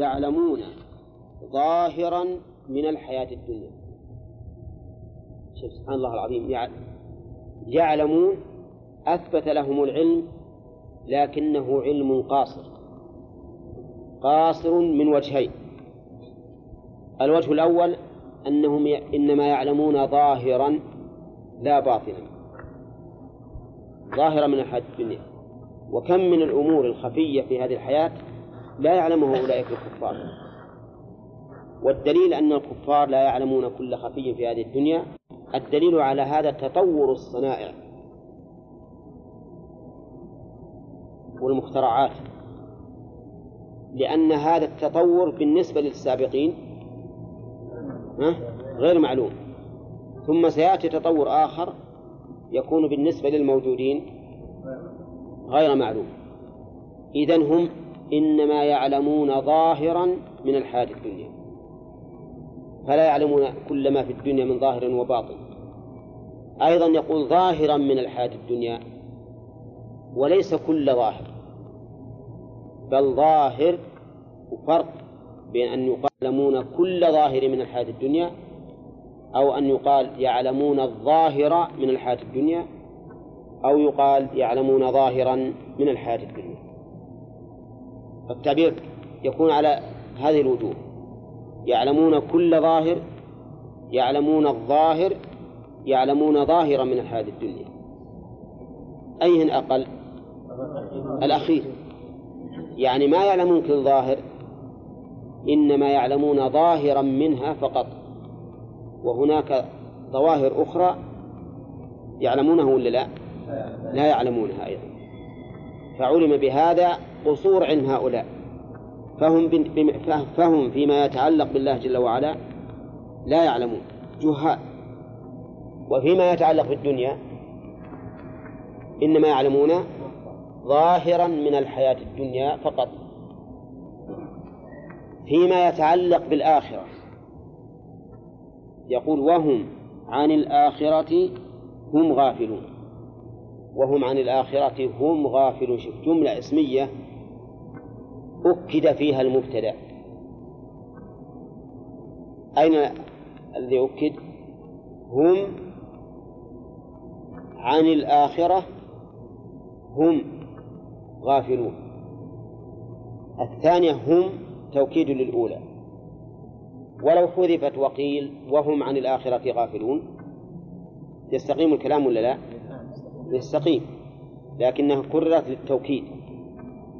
يعلمون ظاهرا من الحياة الدنيا. شوف سبحان الله العظيم يعلمون أثبت لهم العلم لكنه علم قاصر. قاصر من وجهين. الوجه الأول أنهم إنما يعلمون ظاهرا لا باطنا. ظاهرا من الحياة الدنيا. وكم من الأمور الخفية في هذه الحياة لا يعلمه أولئك الكفار. والدليل أن الكفار لا يعلمون كل خفي في هذه الدنيا الدليل على هذا تطور الصنائع والمخترعات لأن هذا التطور بالنسبة للسابقين غير معلوم. ثم سيأتي تطور آخر يكون بالنسبة للموجودين غير معلوم. إذا هم إنما يعلمون ظاهرا من الحياة الدنيا. فلا يعلمون كل ما في الدنيا من ظاهر وباطن. أيضا يقول ظاهرا من الحياة الدنيا وليس كل ظاهر بل ظاهر وفرق بين أن يعلمون كل ظاهر من الحياة الدنيا أو أن يقال يعلمون الظاهر من الحياة الدنيا أو يقال يعلمون ظاهرا من الحياة الدنيا. التعبير يكون على هذه الوجوه. يعلمون كل ظاهر يعلمون الظاهر يعلمون ظاهرا من الحياة الدنيا. أيهن أقل؟ الأخير. يعني ما يعلمون كل ظاهر إنما يعلمون ظاهرا منها فقط. وهناك ظواهر أخرى يعلمونه ولا لا؟ لا يعلمونها أيضا. فعلم بهذا قصور علم هؤلاء. فهم فهم فيما يتعلق بالله جل وعلا لا يعلمون. جهال. وفيما يتعلق بالدنيا إنما يعلمون ظاهرا من الحياة الدنيا فقط. فيما يتعلق بالآخرة. يقول وهم عن الآخرة هم غافلون. وهم عن الآخرة هم غافلون. شوف جملة اسمية أكد فيها المبتدأ. أين الذي أكد؟ هم عن الآخرة هم غافلون. الثانية هم توكيد للأولى. ولو حذفت وقيل وهم عن الآخرة غافلون يستقيم الكلام ولا لا؟ يستقيم. لكنها كررت للتوكيد.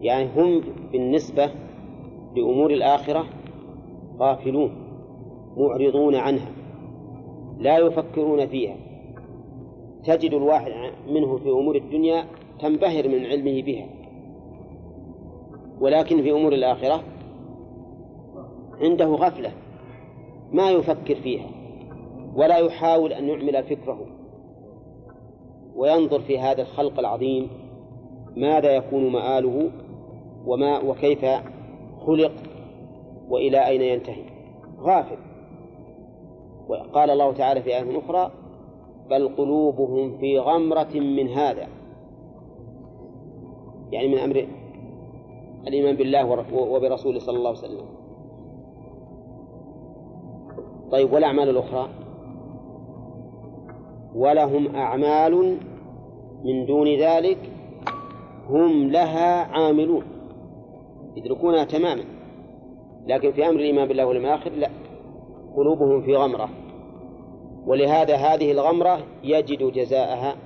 يعني هم بالنسبة لأمور الآخرة غافلون معرضون عنها لا يفكرون فيها. تجد الواحد منه في أمور الدنيا تنبهر من علمه بها ولكن في أمور الآخرة عنده غفلة ما يفكر فيها ولا يحاول أن يعمل فكره. وينظر في هذا الخلق العظيم ماذا يكون مآله؟ وما وكيف خلق وإلى أين ينتهي. غافل. وقال الله تعالى في آية أخرى بل قلوبهم في غمرة من هذا. يعني من أمر الإيمان بالله وبرسوله صلى الله عليه وسلم. طيب والأعمال الأخرى؟ ولهم أعمال من دون ذلك هم لها عاملون. يدركونها تماما. لكن في أمر الإيمان بالله واليوم الآخر لا. قلوبهم في غمرة. ولهذا هذه الغمرة يجد جزاءها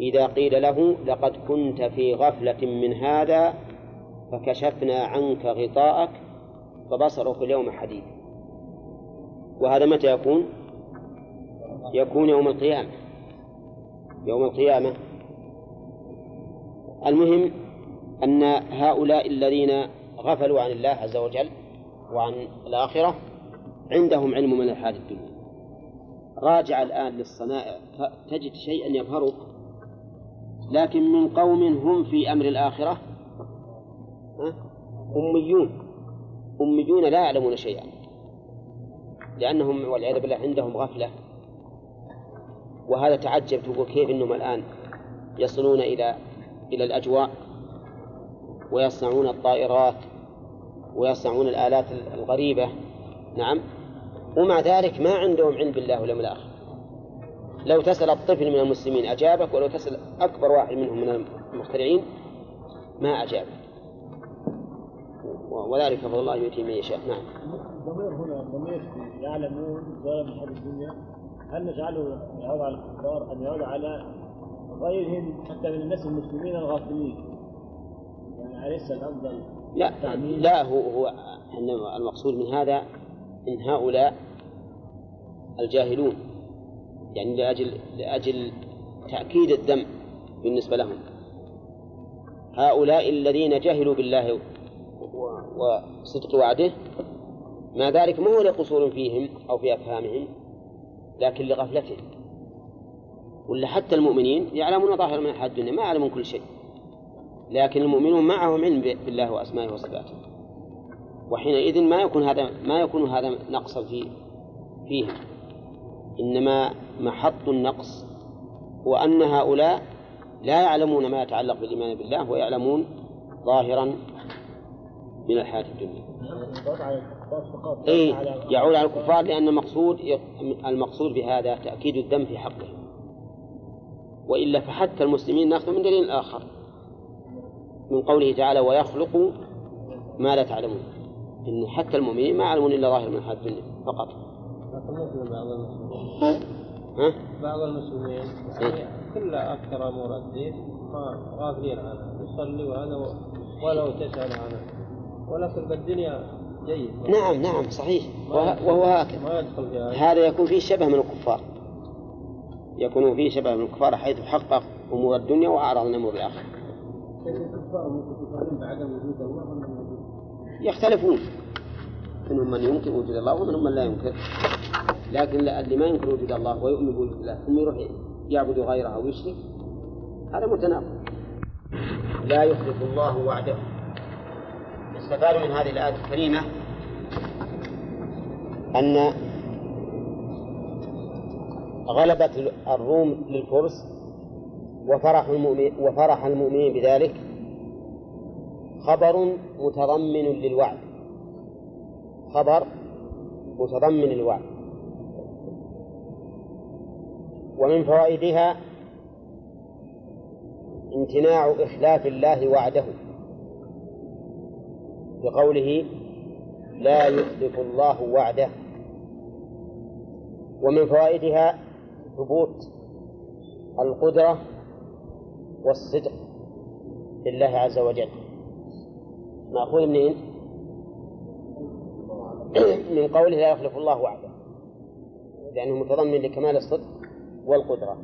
إذا قيل له لقد كنت في غفلة من هذا فكشفنا عنك غطاءك فبصرك اليوم حديد. وهذا متى يكون؟ يكون يوم القيامة. يوم القيامة. المهم أن هؤلاء الذين غفلوا عن الله عز وجل وعن الآخرة عندهم علم من الحياة الدنيا. راجع الآن للصنائع تجد شيئا يظهرك لكن من قوم هم في أمر الآخرة؟ أميون. أميون لا يعلمون شيئا لأنهم والعياذ بالله عندهم غفلة. وهذا تعجب تقول كيف أنهم الآن يصلون إلى إلى الأجواء؟ ويصنعون الطائرات ويصنعون الآلات الغريبة. نعم. ومع ذلك ما عندهم علم بالله واليوم الآخر. لو تسأل الطفل من المسلمين أجابك ولو تسأل أكبر واحد منهم من المخترعين ما أجابك وذلك فضل الله يؤتي من يشاء. نعم. الضمير هنا الضمير يعلمون من هذه الدنيا هل نجعله يعود على الكفار أم يعود على غيرهم حتى من الناس المسلمين الغافلين؟ يعني أليس الأفضل لا لا هو هو المقصود من هذا إن هؤلاء الجاهلون يعني لأجل لأجل تأكيد الذم بالنسبة لهم. هؤلاء الذين جهلوا بالله وصدق وعده ما ذلك ما هو لقصور فيهم أو في أفهامهم لكن لغفلتهم. ولا حتى المؤمنين يعلمون ظاهر من الحياة الدنيا ما يعلمون كل شيء. لكن المؤمنون معهم علم بالله وأسمائه وصفاته. وحينئذ ما يكون هذا ما يكون هذا نقصا في فيهم. إنما محط النقص هو أن هؤلاء لا يعلمون ما يتعلق بالإيمان بالله ويعلمون ظاهرا من الحياة الدنيا. إيه يعود على الكفار لأن المقصود المقصود بهذا تأكيد الذم في حقهم وإلا فحتى المسلمين نأخذ من دليل آخر. من قوله تعالى ويخلق ما لا تعلمون. إن حتى المؤمنين ما يعلمون إلا ظاهر من الحياة الدنيا فقط. بعض المسلمين ها؟ بعض المسلمين يعني كل أكثر أمور الدين ما غافلين عنها. يصلي وهذا ولو تسأل عنه. ولكن بالدنيا جيد. نعم نعم صحيح. وهو هكذا. هذا. يكون فيه شبه من الكفار. يكون فيه شبه من الكفار حيث حقق أمور الدنيا وأعرض عن أمور الآخرة يختلفون. منهم من ينكر وجود الله ومنهم من لا ينكر لكن اللي ما ينكر وجود الله ويؤمن بوجود الله ثم يروح يعبد غيره أو يشرك هذا متناقض. لا يخلف الله وعده. يستفاد من هذه الآية الكريمة أن غلبة الروم للفرس وفرح المؤمن وفرح المؤمنين بذلك خبر متضمن للوعد. خبر متضمن للوعد. ومن فوائدها امتناع إخلاف الله وعده بقوله لا يخلف الله وعده. ومن فوائدها ثبوت القدرة والصدق لله عز وجل. مأخوذ منين؟ من قوله لا يخلف الله وعده. لأنه متضمن لكمال الصدق والقدرة.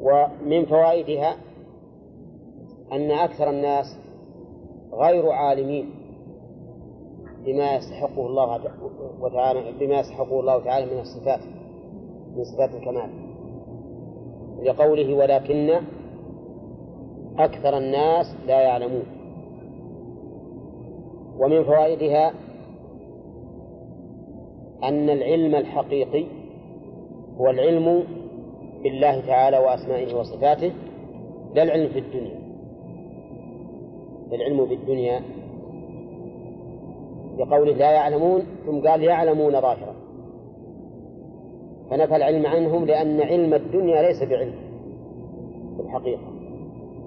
ومن فوائدها أن أكثر الناس غير عالمين بما يستحقه الله وتعالى بما يستحقه الله تعالى من الصفات من صفات الكمال. لقوله ولكن أكثر الناس لا يعلمون. ومن فوائدها أن العلم الحقيقي هو العلم بالله تعالى وأسمائه وصفاته لا العلم في الدنيا. العلم بالدنيا بقوله لا يعلمون ثم قال يعلمون ظاهرا. فنفى العلم عنهم لأن علم الدنيا ليس بعلم. في الحقيقة.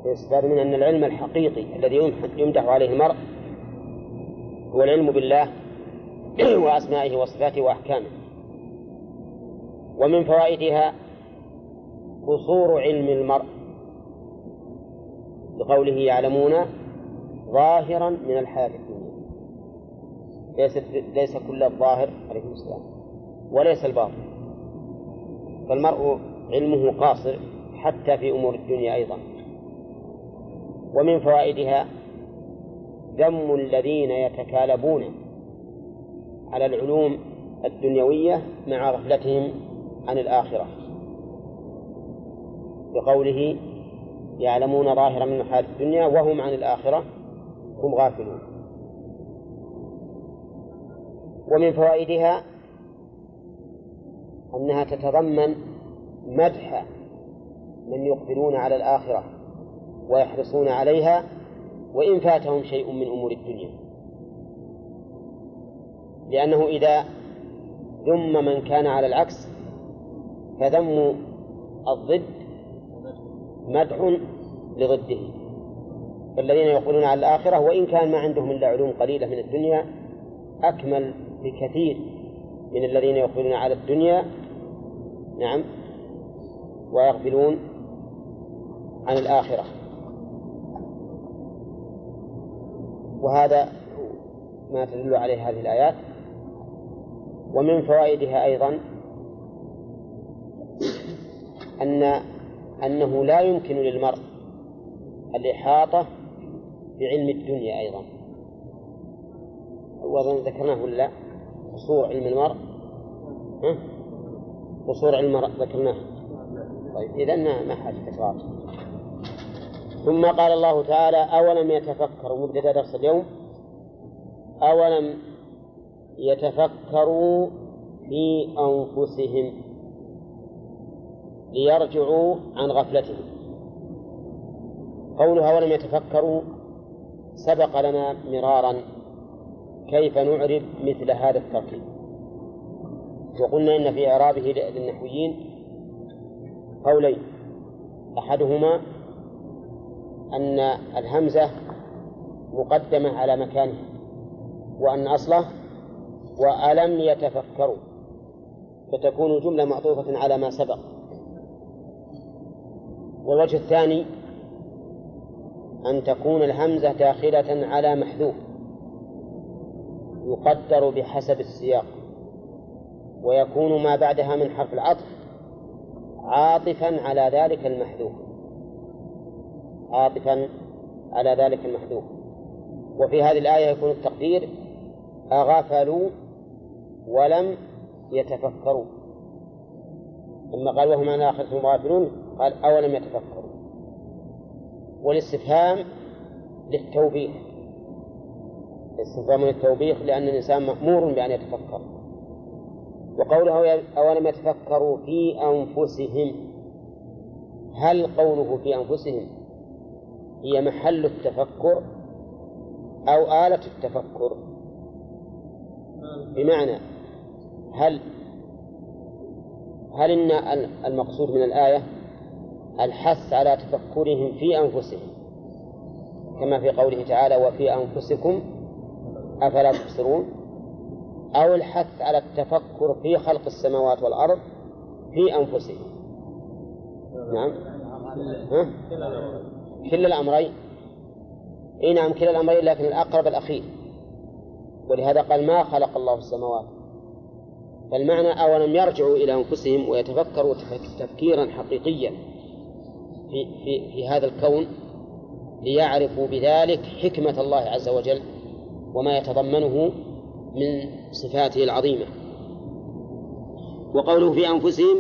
يستفاد من أن العلم الحقيقي الذي يمدح عليه المرء هو العلم بالله وأسمائه وصفاته وأحكامه. ومن فوائدها قصور علم المرء بقوله يعلمون ظاهرا من الحياة الدنيا ليس ليس كل الظاهر عليه السلام. وليس الباطن. فالمرء علمه قاصر حتى في أمور الدنيا أيضا. ومن فوائدها ذم الذين يتكالبون على العلوم الدنيوية مع غفلتهم عن الآخرة. بقوله يعلمون ظاهرا من الحياة الدنيا وهم عن الآخرة هم غافلون. ومن فوائدها أنها تتضمن مدح من يقبلون على الآخرة ويحرصون عليها وإن فاتهم شيء من أمور الدنيا. لأنه إذا ذم من كان على العكس فذم الضد مدح لضده. فالذين يقولون على الآخرة وإن كان ما عندهم إلا علوم قليلة من الدنيا أكمل بكثير من الذين يقولون على الدنيا نعم. ويغفلون عن الآخرة. وهذا ما تدل عليه هذه الآيات. ومن فوائدها أيضا أن أنه لا يمكن للمرء الإحاطة بعلم الدنيا أيضا. وأظن ذكرناه ولا؟ قصور علم المرء. ها؟ قصور علم ذكرناه طيب إذا ما حاجة تكرار. ثم قال الله تعالى أولم يتفكروا مبتدأ درس اليوم أولم يتفكروا في أنفسهم ليرجعوا عن غفلتهم. قولها ولم يتفكروا سبق لنا مرارا كيف نعرب مثل هذا التركيب. وقلنا إن في إعرابه للنحويين قولين. أحدهما أن الهمزة مقدمة على مكانها وأن أصله وألم يتفكروا فتكون الجملة معطوفة على ما سبق. والوجه الثاني أن تكون الهمزة داخلة على محذوف يقدر بحسب السياق. ويكون ما بعدها من حرف العطف عاطفا على ذلك المحذوف. عاطفا على ذلك المحذوف. وفي هذه الآية يكون التقدير أغفلوا ولم يتفكروا. ثم قال وهم عن آخرتهم غافلون. قال أولم يتفكروا. والاستفهام للتوبيخ. استفهام للتوبيخ لأن الإنسان مأمور بأن يتفكر. وقوله أولم يتفكروا في أنفسهم؟ هل قوله في أنفسهم هي محل التفكر أو آلة التفكر؟ بمعنى هل هل إن المقصود من الآية الحث على تفكرهم في أنفسهم؟ كما في قوله تعالى وفي أنفسكم أفلا تبصرون؟ أو الحث على التفكر في خلق السماوات والأرض في أنفسهم. نعم. ها؟ كلا الأمرين. إي نعم كلا الأمرين لكن الأقرب الأخير. ولهذا قال ما خلق الله السماوات. فالمعنى أولم يرجعوا إلى أنفسهم ويتفكروا تفكيرا حقيقيا في, في, في هذا الكون ليعرفوا بذلك حكمة الله عز وجل وما يتضمنه من صفاته العظيمة. وقوله في أنفسهم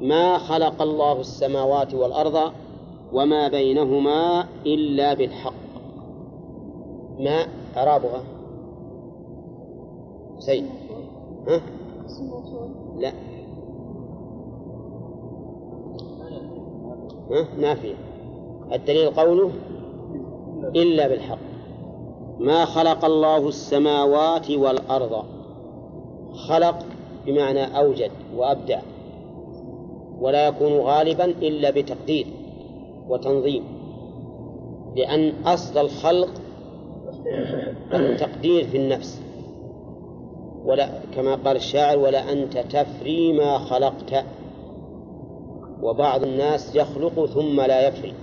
ما خلق الله السماوات والأرض وما بينهما إلا بالحق. ما؟ إعرابها سيد ها؟ لا. ها؟ نافية. الدليل قوله إلا بالحق. ما خلق الله السماوات والأرض. خلق بمعنى أوجد وأبدع. ولا يكون غالبا إلا بتقدير وتنظيم. لأن أصل الخلق التقدير في النفس. ولا كما قال الشاعر ولا أنت تفري ما خلقت. وبعض الناس يخلق ثم لا يفري.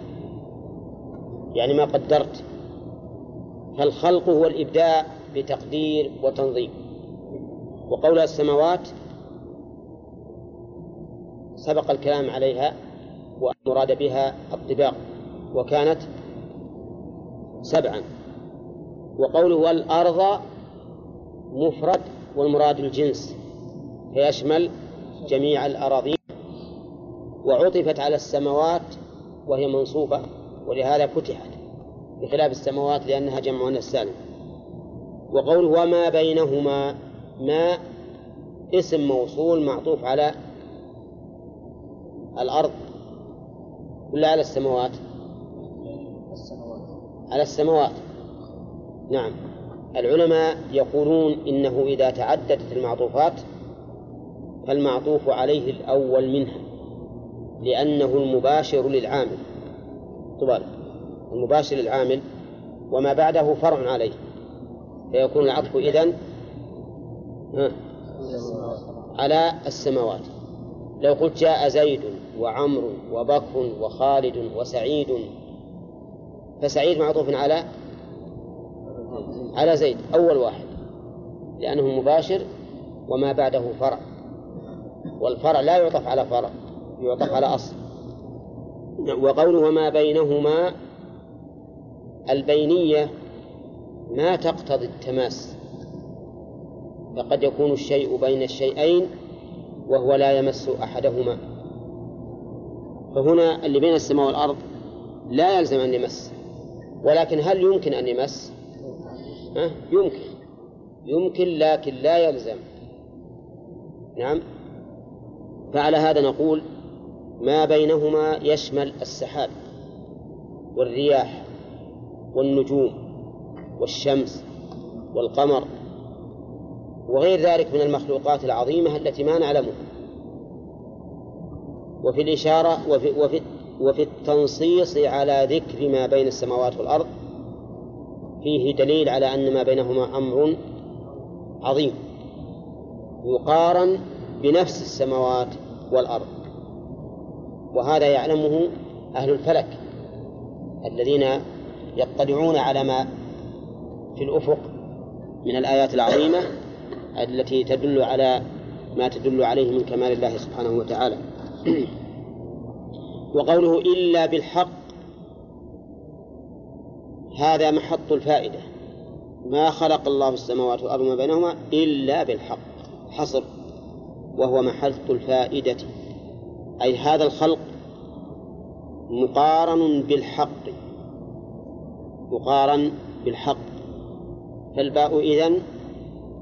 يعني ما قدرت. فالخلق هو الإبداع بتقدير وتنظيم. وقول السماوات سبق الكلام عليها والمراد بها الطباق وكانت سبعا. وقوله والأرض مفرد والمراد الجنس فيشمل جميع الأراضين. وعطفت على السماوات وهي منصوبة ولهذا فتحت. بخلاف السماوات لأنها جمع السالم وقوله وما بينهما ما اسم موصول معطوف على الأرض ولا على السماوات؟ على السماوات. نعم. العلماء يقولون إنه إذا تعددت المعطوفات فالمعطوف عليه الأول منها لأنه المباشر للعامل. طبعا. المباشر للعامل وما بعده فرع عليه فيكون العطف إذن على السماوات. لو قلت جاء زيد وعمر وبكر وخالد وسعيد فسعيد معطوف على على زيد أول واحد لأنه مباشر وما بعده فرع. والفرع لا يعطف على فرع يعطف على أصل. وقوله وما بينهما البينية ما تقتضي التماس فقد يكون الشيء بين الشيئين وهو لا يمس أحدهما. فهنا اللي بين السماء والأرض لا يلزم أن يمس ولكن هل يمكن أن يمس؟ أه؟ يمكن. يمكن لكن لا يلزم. نعم. فعلى هذا نقول ما بينهما يشمل السحاب والرياح. والنجوم والشمس والقمر وغير ذلك من المخلوقات العظيمة التي ما نعلمها. وفي الإشارة وفي, وفي, وفي التنصيص على ذكر ما بين السماوات والأرض فيه دليل على أن ما بينهما أمر عظيم يقارن بنفس السماوات والأرض. وهذا يعلمه أهل الفلك الذين يطلعون على ما في الأفق من الآيات العظيمة التي تدل على ما تدل عليه من كمال الله سبحانه وتعالى. وقوله إلا بالحق هذا محط الفائدة. ما خلق الله السماوات والأرض وما بينهما إلا بالحق حصر وهو محط الفائدة. أي هذا الخلق مقارن بالحق. مقارن بالحق فالباء إذن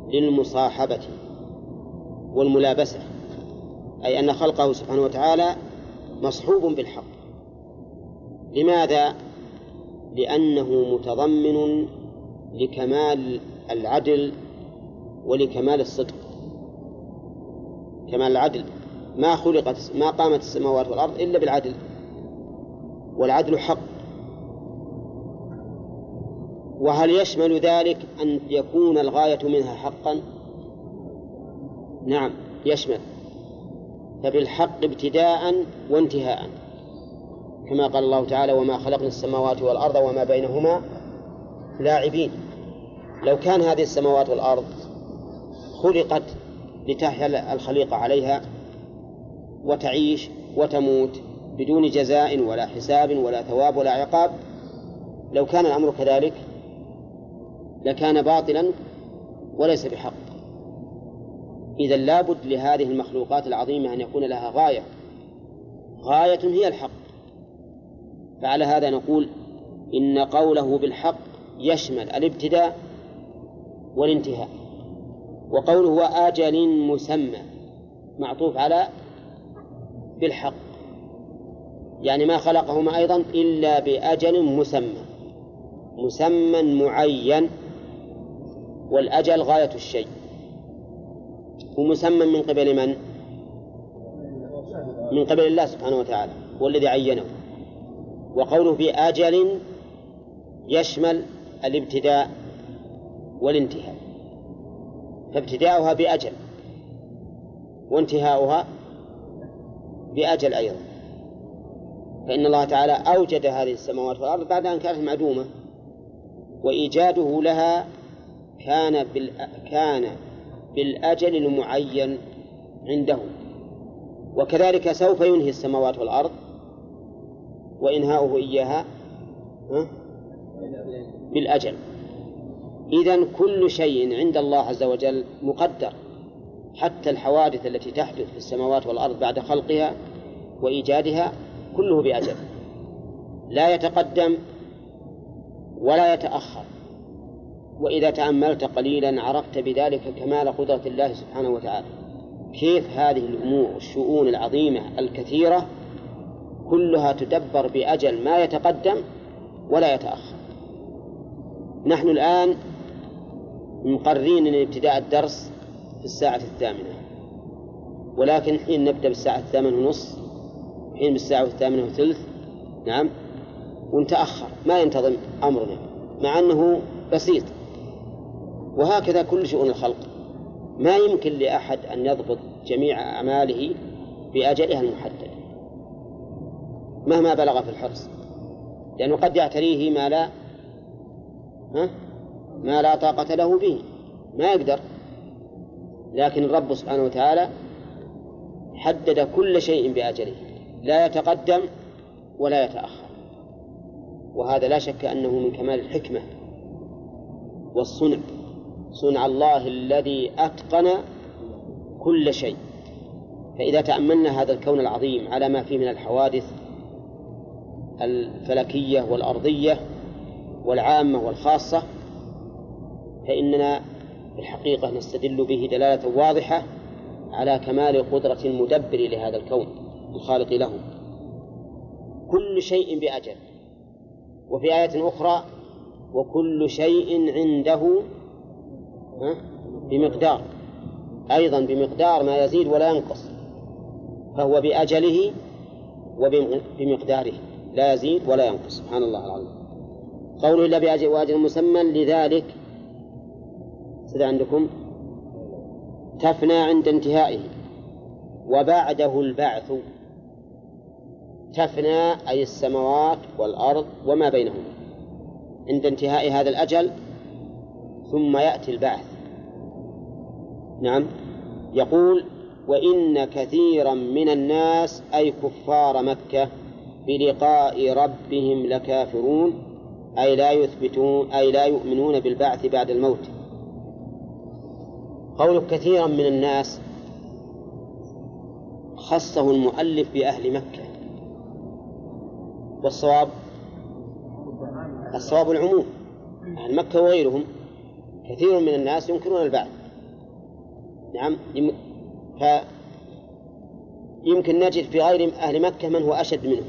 للمصاحبة والملابسة أي أن خلقه سبحانه وتعالى مصحوب بالحق. لماذا؟ لأنه متضمن لكمال العدل ولكمال الصدق. كمال العدل. ما خلقت ما قامت السماوات والأرض إلا بالعدل والعدل حق. وهل يشمل ذلك أن يكون الغاية منها حقا؟ نعم يشمل. فبالحق ابتداء وانتهاء. كما قال الله تعالى وما خلقنا السماوات والأرض وما بينهما لاعبين. لو كان هذه السماوات والأرض خلقت لتحيا الخليقة عليها وتعيش وتموت بدون جزاء ولا حساب ولا ثواب ولا عقاب لو كان الأمر كذلك لكان باطلا وليس بحق. إذا لابد لهذه المخلوقات العظيمة أن يكون لها غاية. غاية هي الحق. فعلى هذا نقول إن قوله بالحق يشمل الابتداء والانتهاء. وقوله وآجل مسمى معطوف على بالحق. يعني ما خلقهما أيضا إلا بأجل مسمى. مسمى معين والأجل غاية الشيء. ومسمى من قبل من؟ من قبل الله سبحانه وتعالى والذي عينه. وقوله بأجل يشمل الابتداء والانتهاء. فابتداؤها بأجل وانتهاؤها بأجل أيضا. فإن الله تعالى أوجد هذه السماوات والأرض بعد أن كانت معدومة وإيجاده لها كان. كان بالأجل المعين عنده وكذلك سوف ينهي السماوات والأرض. وإنهاؤه إياها بالأجل. إذا كل شيء عند الله عز وجل مقدر. حتى الحوادث التي تحدث في السماوات والأرض بعد خلقها وإيجادها كله بأجل. لا يتقدم ولا يتأخر. وإذا تأملت قليلا عرفت بذلك كمال قدرة الله سبحانه وتعالى. كيف هذه الأمور الشؤون العظيمة الكثيرة كلها تدبر بأجل ما يتقدم ولا يتأخر. نحن الآن مقررين أن ابتداء الدرس في الساعة الثامنة. ولكن حين نبدأ بالساعة الثامنة ونصف حين بالساعة الثامنة وثلث نعم ونتأخر ما ينتظم أمرنا مع أنه بسيط. وهكذا كل شؤون الخلق. ما يمكن لأحد أن يضبط جميع أعماله بأجلها المحدد مهما بلغ في الحرص. لأنه قد يعتريه ما لا ها؟ ما لا طاقة له به. ما يقدر. لكن الرب سبحانه وتعالى حدد كل شيء بأجله. لا يتقدم ولا يتأخر. وهذا لا شك أنه من كمال الحكمة والصنع. صنع الله الذي أتقن كل شيء. فإذا تأملنا هذا الكون العظيم على ما فيه من الحوادث الفلكية والأرضية والعامة والخاصة فإننا في الحقيقة نستدل به دلالة واضحة على كمال قدرة المدبر لهذا الكون الخالق له. كل شيء بأجل. وفي آية أخرى وكل شيء عنده بمقدار. أيضا بمقدار ما يزيد ولا ينقص. فهو بأجله وبمقداره لا يزيد ولا ينقص. سبحان الله العظيم. قوله إلا بأجل وأجل مسمى لذلك. سيد عندكم. تفنى عند انتهائه. وبعده البعث. تفنى أي السماوات والأرض وما بينهما. عند انتهاء هذا الأجل ثم يأتي البعث. نعم. يقول وإن كثيرا من الناس أي كفار مكة بلقاء ربهم لكافرون أي لا يثبتون أي لا يؤمنون بالبعث بعد الموت. قول كثيرا من الناس خصه المؤلف بأهل مكة. والصواب؟ الصواب العموم. أهل مكة وغيرهم. كثير من الناس ينكرون البعث. نعم فيمكن نجد في غير أهل مكة من هو أشد منه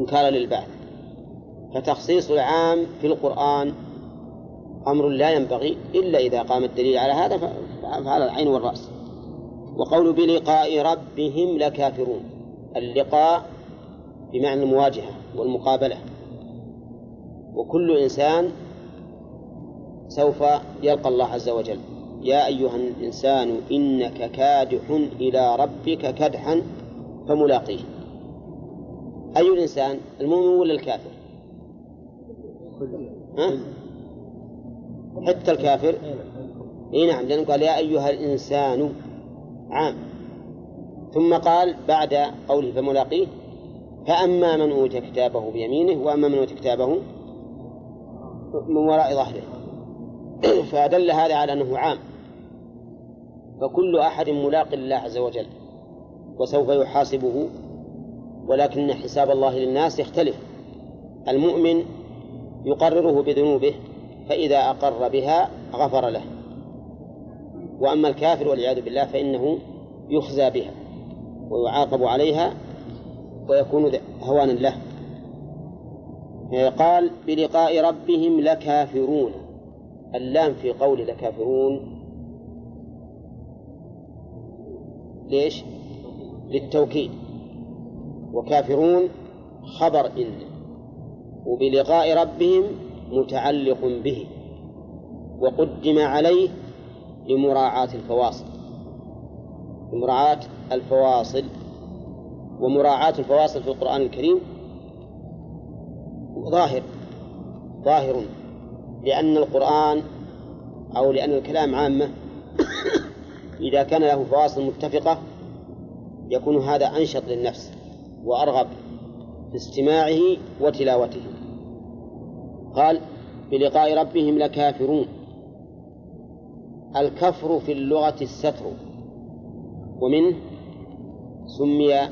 إنكارا للبعث. فتخصيص العام في القرآن أمر لا ينبغي إلا إذا قام الدليل على هذا فعلى العين والرأس. وقول بلقاء ربهم لكافرون اللقاء بمعنى المواجهة والمقابلة. وكل إنسان سوف يلقى الله عز وجل. يا أيها الإنسان إنك كادح إلى ربك كدحا فملاقيه. أي الإنسان؟ المؤمن ولا الكافر؟ ها؟ حتى الكافر؟ إي نعم لأنه قال يا أيها الإنسان عام. ثم قال بعد قوله فملاقيه فأما من أوتي كتابه بيمينه وأما من أوتي كتابه من وراء ظهره. فدل هذا على أنه عام. فكل أحد ملاق لله عز وجل وسوف يحاسبه ولكن حساب الله للناس يختلف. المؤمن يقرره بذنوبه فإذا أقر بها غفر له. وأما الكافر والعياذ بالله فإنه يخزى بها ويعاقب عليها ويكون هوانا له. قال بلقاء ربهم لكافرون. اللام في قول لكافرون ليش؟ للتوكيد. وكافرون خبر إن وبلقاء ربهم متعلق به وقدم عليه لمراعاة الفواصل. لمراعاة الفواصل. ومراعاة الفواصل في القرآن الكريم ظاهر ظاهر. لأن القرآن أو لأن الكلام عامة إذا كان له فواصل متفقة يكون هذا أنشط للنفس وأرغب في استماعه وتلاوته. قال بلقاء ربهم لكافرون. الكفر في اللغة الستر. ومنه سمي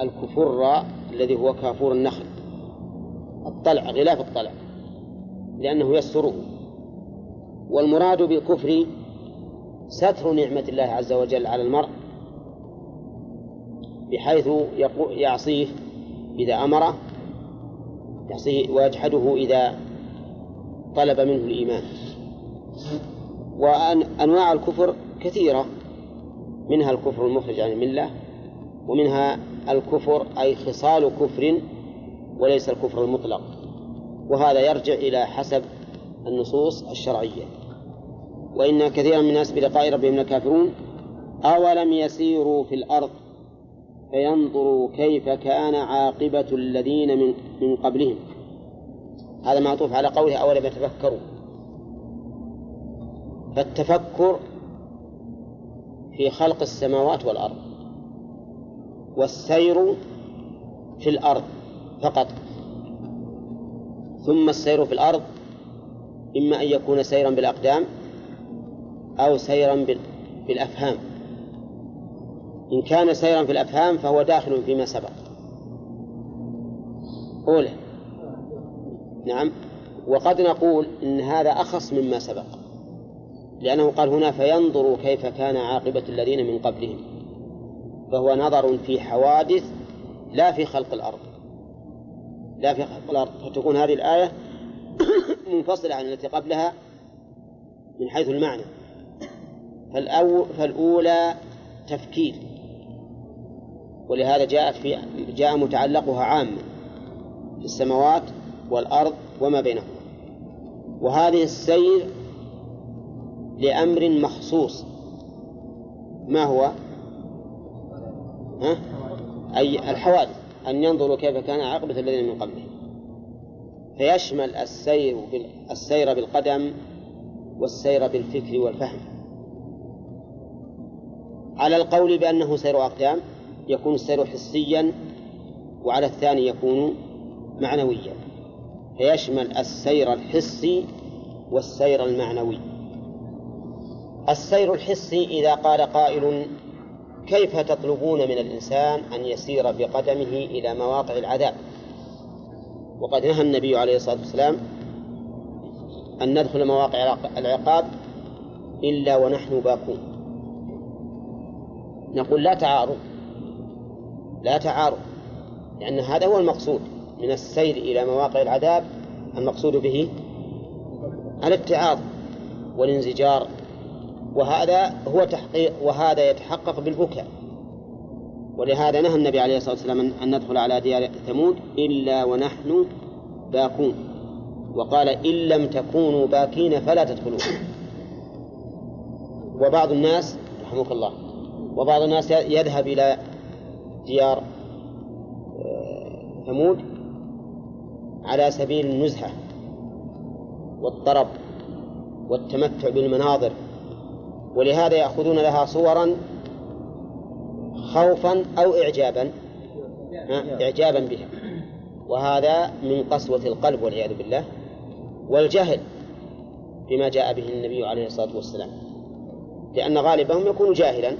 الكفر الذي هو كافور النخل. الطلع غلاف الطلع. لأنه يستره والمراد بالكفر ستر نعمة الله عز وجل على المرء بحيث يعصيه إذا أمره يعصيه ويجحده إذا طلب منه الإيمان. وأنواع الكفر كثيرة منها الكفر المخرج عن الملة ومنها الكفر أي خصال كفر وليس الكفر المطلق. وهذا يرجع إلى حسب النصوص الشرعية. وإن كثيرا من الناس بلقاء ربهم لكافرون أولم يسيروا في الأرض؟ فينظروا كيف كان عاقبة الذين من من قبلهم. هذا معطوف على قوله أولم يتفكروا؟ فالتفكر في خلق السماوات والأرض والسير في الأرض فقط. ثم السير في الأرض إما أن يكون سيرا بالأقدام أو سيرا بالأفهام. إن كان سيرا في الأفهام فهو داخل فيما سبق. أولى. نعم. وقد نقول إن هذا أخص مما سبق لأنه قال هنا فينظروا كيف كان عاقبة الذين من قبلهم فهو نظر في حوادث لا في خلق الأرض. لا في خلق الأرض فتكون هذه الآية منفصلة عن التي قبلها من حيث المعنى. فالأو فالأولى تفكير. ولهذا جاءت في جاء متعلقها عام في السماوات والأرض وما بينهما. وهذه السير لأمر مخصوص. ما هو؟ ها؟ أي الحوادث. أن ينظروا كيف كان عاقبة الذين من قبلهم فيشمل السير السير بالقدم والسير بالفكر والفهم. على القول بأنه سير أقدام يكون السير حسيا وعلى الثاني يكون معنويا. فيشمل السير الحسي والسير المعنوي. السير الحسي إذا قال قائل كيف تطلبون من الإنسان أن يسير بقدمه إلى مواقع العذاب؟ وقد نهى النبي عليه الصلاة والسلام أن ندخل مواقع العقاب إلا ونحن باكون. نقول لا تعارض. لا تعارض. لأن هذا هو المقصود من السير إلى مواقع العذاب المقصود به الاتعاظ والانزجار وهذا هو تحقيق وهذا يتحقق بالبكاء. ولهذا نهى النبي عليه الصلاة والسلام أن ندخل على ديار ثمود إلا ونحن باكون وقال إن لم تكونوا باكين فلا تدخلون. وبعض الناس رحمك الله وبعض الناس يذهب إلى ديار آه، ثمود على سبيل النزهة والطرب والتمتع بالمناظر. ولهذا يأخذون لها صورا خوفا أو إعجابا إعجابا بها. وهذا من قسوة القلب والعياذ بالله والجهل بما جاء به النبي عليه الصلاة والسلام. لأن غالبهم يكون جاهلا.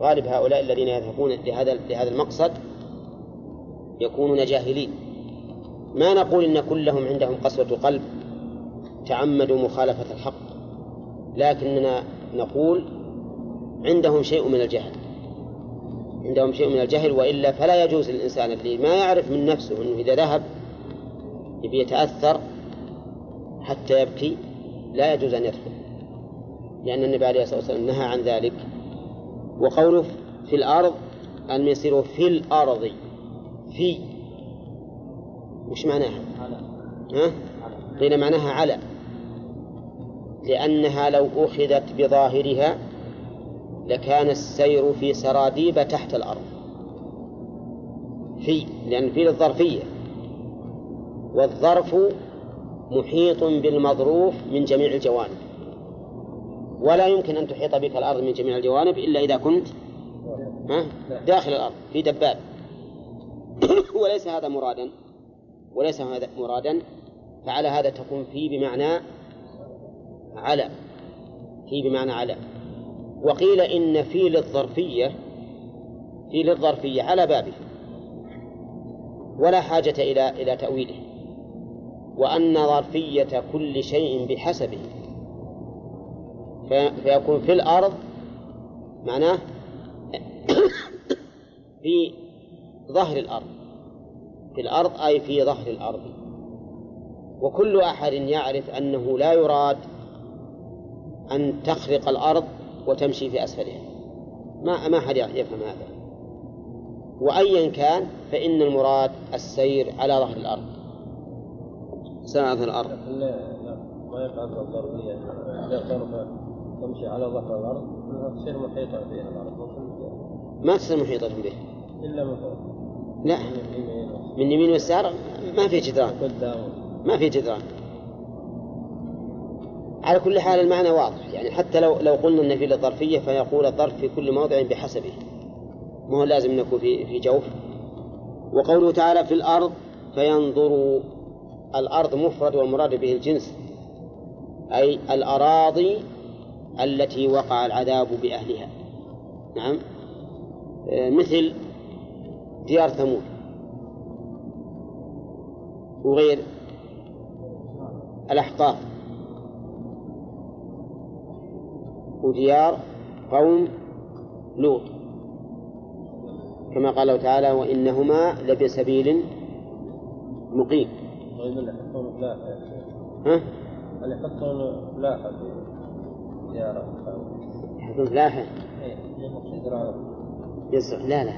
غالب هؤلاء الذين يذهبون لهذا لهذا المقصد يكونون جاهلين. ما نقول إن كلهم عندهم قسوة قلب تعمدوا مخالفة الحق لكننا نقول عندهم شيء من الجهل. عندهم شيء من الجهل وإلا فلا يجوز للإنسان اللي ما يعرف من نفسه أنه إذا ذهب يبي يتأثر حتى يبكي لا يجوز أن يدخل. لأن النبي عليه الصلاة والسلام نهى عن ذلك. وقوله في الأرض أن يصيروا في الأرض. في. وش معناها؟ ها؟ قيل معناها على. لأنها لو أخذت بظاهرها لكان السير في سراديب تحت الأرض. في لأن في الظرفية. والظرف محيط بالمظروف من جميع الجوانب. ولا يمكن أن تحيط بك الأرض من جميع الجوانب إلا إذا كنت داخل الأرض في دباب. وليس هذا مرادا. وليس هذا مرادا فعلى هذا تكون في بمعنى على. في بمعنى على. وقيل إن في للظرفية في للظرفية على بابه. ولا حاجة إلى إلى تأويله. وأن ظرفية كل شيء بحسبه. فيكون في الأرض معناه في ظهر الأرض. في الأرض أي في ظهر الأرض. وكل أحد يعرف أنه لا يراد أن تخرق الأرض وتمشي في أسفلها. ما ما أحد يفهم هذا. وأيا كان فإن المراد السير على ظهر الأرض. سير على ظهر الأرض لا ما الضربية إذا ضرب تمشي على ظهر الأرض تصير محيطة بها الأرض. ما تصير محيطة به إلا من فوق. لا. من يمين واليسار ما في جدران. قدام ما في جدران. على كل حال المعنى واضح. يعني حتى لو لو قلنا إن في الظرفيه فيقول الظرف في كل موضع بحسبه. ما هو لازم نكون في في جوف. وقوله تعالى في الأرض فينظروا الأرض مفرد والمراد به الجنس. أي الأراضي التي وقع العذاب بأهلها. نعم؟ آه، مثل ديار ثمود. وغير الأحقاف. وديار قوم لوط. كما قال الله تعالى وإنهما لبسبيل مقيم. طيب اللي يحطون فلاحة ها؟ اللي يحطون فلاحة في ديار يحطون يزرعون يزرع لا لا.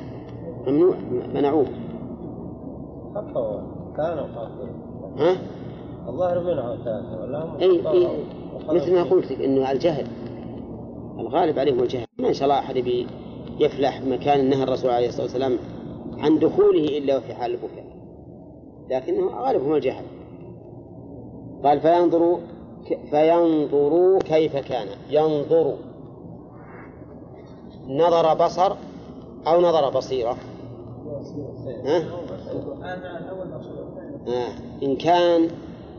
ممنوع. منعوه حطوا كانوا قاصدين ها؟ الظاهر منعوا ثلاثة ولا هم اي اي مثل ما. قلت لك إنه الجهل. الغالب عليهم الجهل. ما ان شاء الله يبي يفلح مكان نهى الرسول عليه الصلاة والسلام عن دخوله إلا في حال البكاء. لكنه غالبهم الجهل. قال فينظروا فينظروا كيف كان. ينظر. نظر بصر أو نظر بصيرة. ها؟ آه. إن كان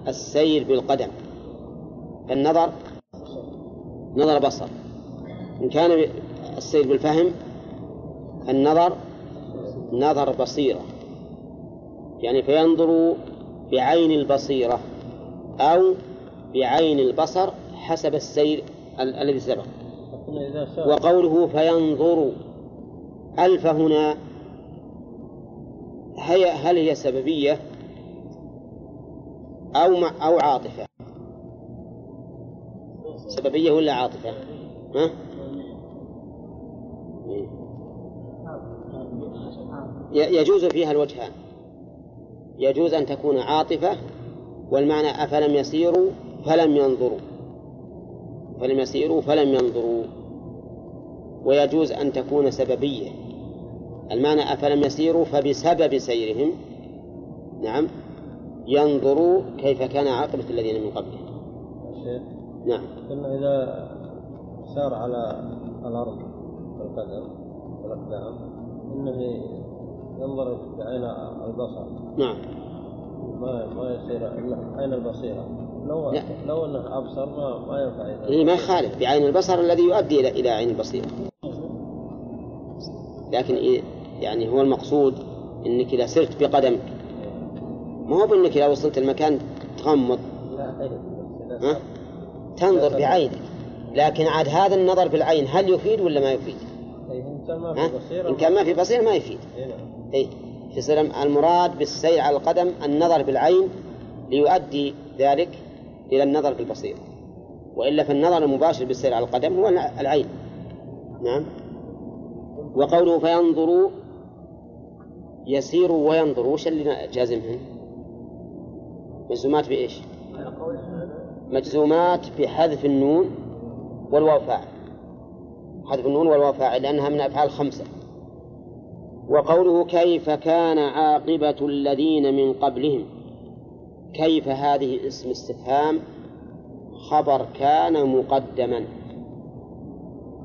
السير بالقدم. فالنظر نظر بصر. إن كان السير بالفهم النظر نظر بصيرة يعني فينظر بعين البصيرة أو بعين البصر حسب السير ال- الذي سبق. وقوله فينظر ألف هنا هي هل هي سببية أو مع أو عاطفة؟ سببية ولا عاطفة؟ ها؟ يجوز فيها الوجهان يجوز أن تكون عاطفة والمعنى أفلم يسيروا فلم ينظروا. فلم يسيروا فلم ينظروا. ويجوز أن تكون سببية. المعنى أفلم يسيروا فبسبب سيرهم. نعم. ينظروا كيف كان عاقبة الذين من قبلهم نعم. إذا سار على الأرض بالقدم والأقدام إنه ينظر بعين البصر. نعم. ما ما يصير عين البصيرة. لو لا. لو أنه أبصر ما ما ينفع إذا هي ما يخالف بعين البصر الذي يؤدي إلى إلى عين البصيرة. لكن إيه- يعني هو المقصود إنك إذا سرت بقدمك ما هو بأنك إذا وصلت المكان تغمض. لا إيه، ها؟ تنظر بعينك. لكن عاد هذا النظر بالعين هل يفيد ولا ما يفيد؟ إيه، إن كان ما؟ في كان ما في بصيرة ما يفيد إيه، نعم. أي يصير المراد بالسير على القدم النظر بالعين ليؤدي ذلك إلى النظر بالبصيرة وإلا فالنظر المباشر بالسير على القدم هو العين نعم وقوله فينظروا يسيروا وينظروا وش اللي جازمهن؟ مجزومات بإيش؟ مجزومات بحذف النون والواو فاعل حذف النون والواو فاعل لأنها من أفعال خمسة. وقوله كيف كان عاقبة الذين من قبلهم؟ كيف هذه اسم استفهام؟ خبر كان مقدما.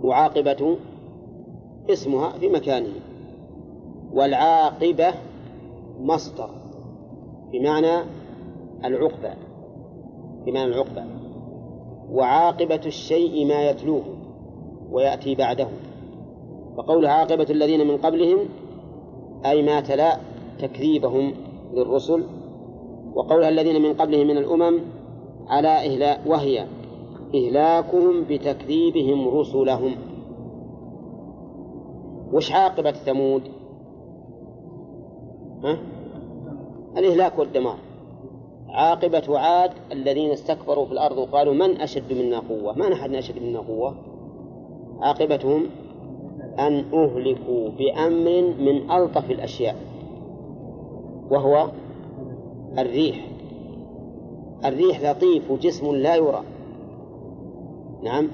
وعاقبة اسمها في مكانه. والعاقبة مصدر بمعنى العقبة بمعنى العقبة. وعاقبة الشيء ما يتلوه ويأتي بعده فقول عاقبة الذين من قبلهم أي ما تلا تكذيبهم للرسل وقولها الذين من قبلهم من الأمم على إهلاك وهي إهلاكهم بتكذيبهم رسلهم وش عاقبة ثمود؟ ها؟ الإهلاك والدمار عاقبة عاد الذين استكبروا في الأرض وقالوا من أشد منا قوة؟ ما نحن أشد منا قوة؟ عاقبتهم أن أهلكوا بأمر من ألطف الأشياء وهو الريح. الريح لطيف جسم لا يرى. نعم.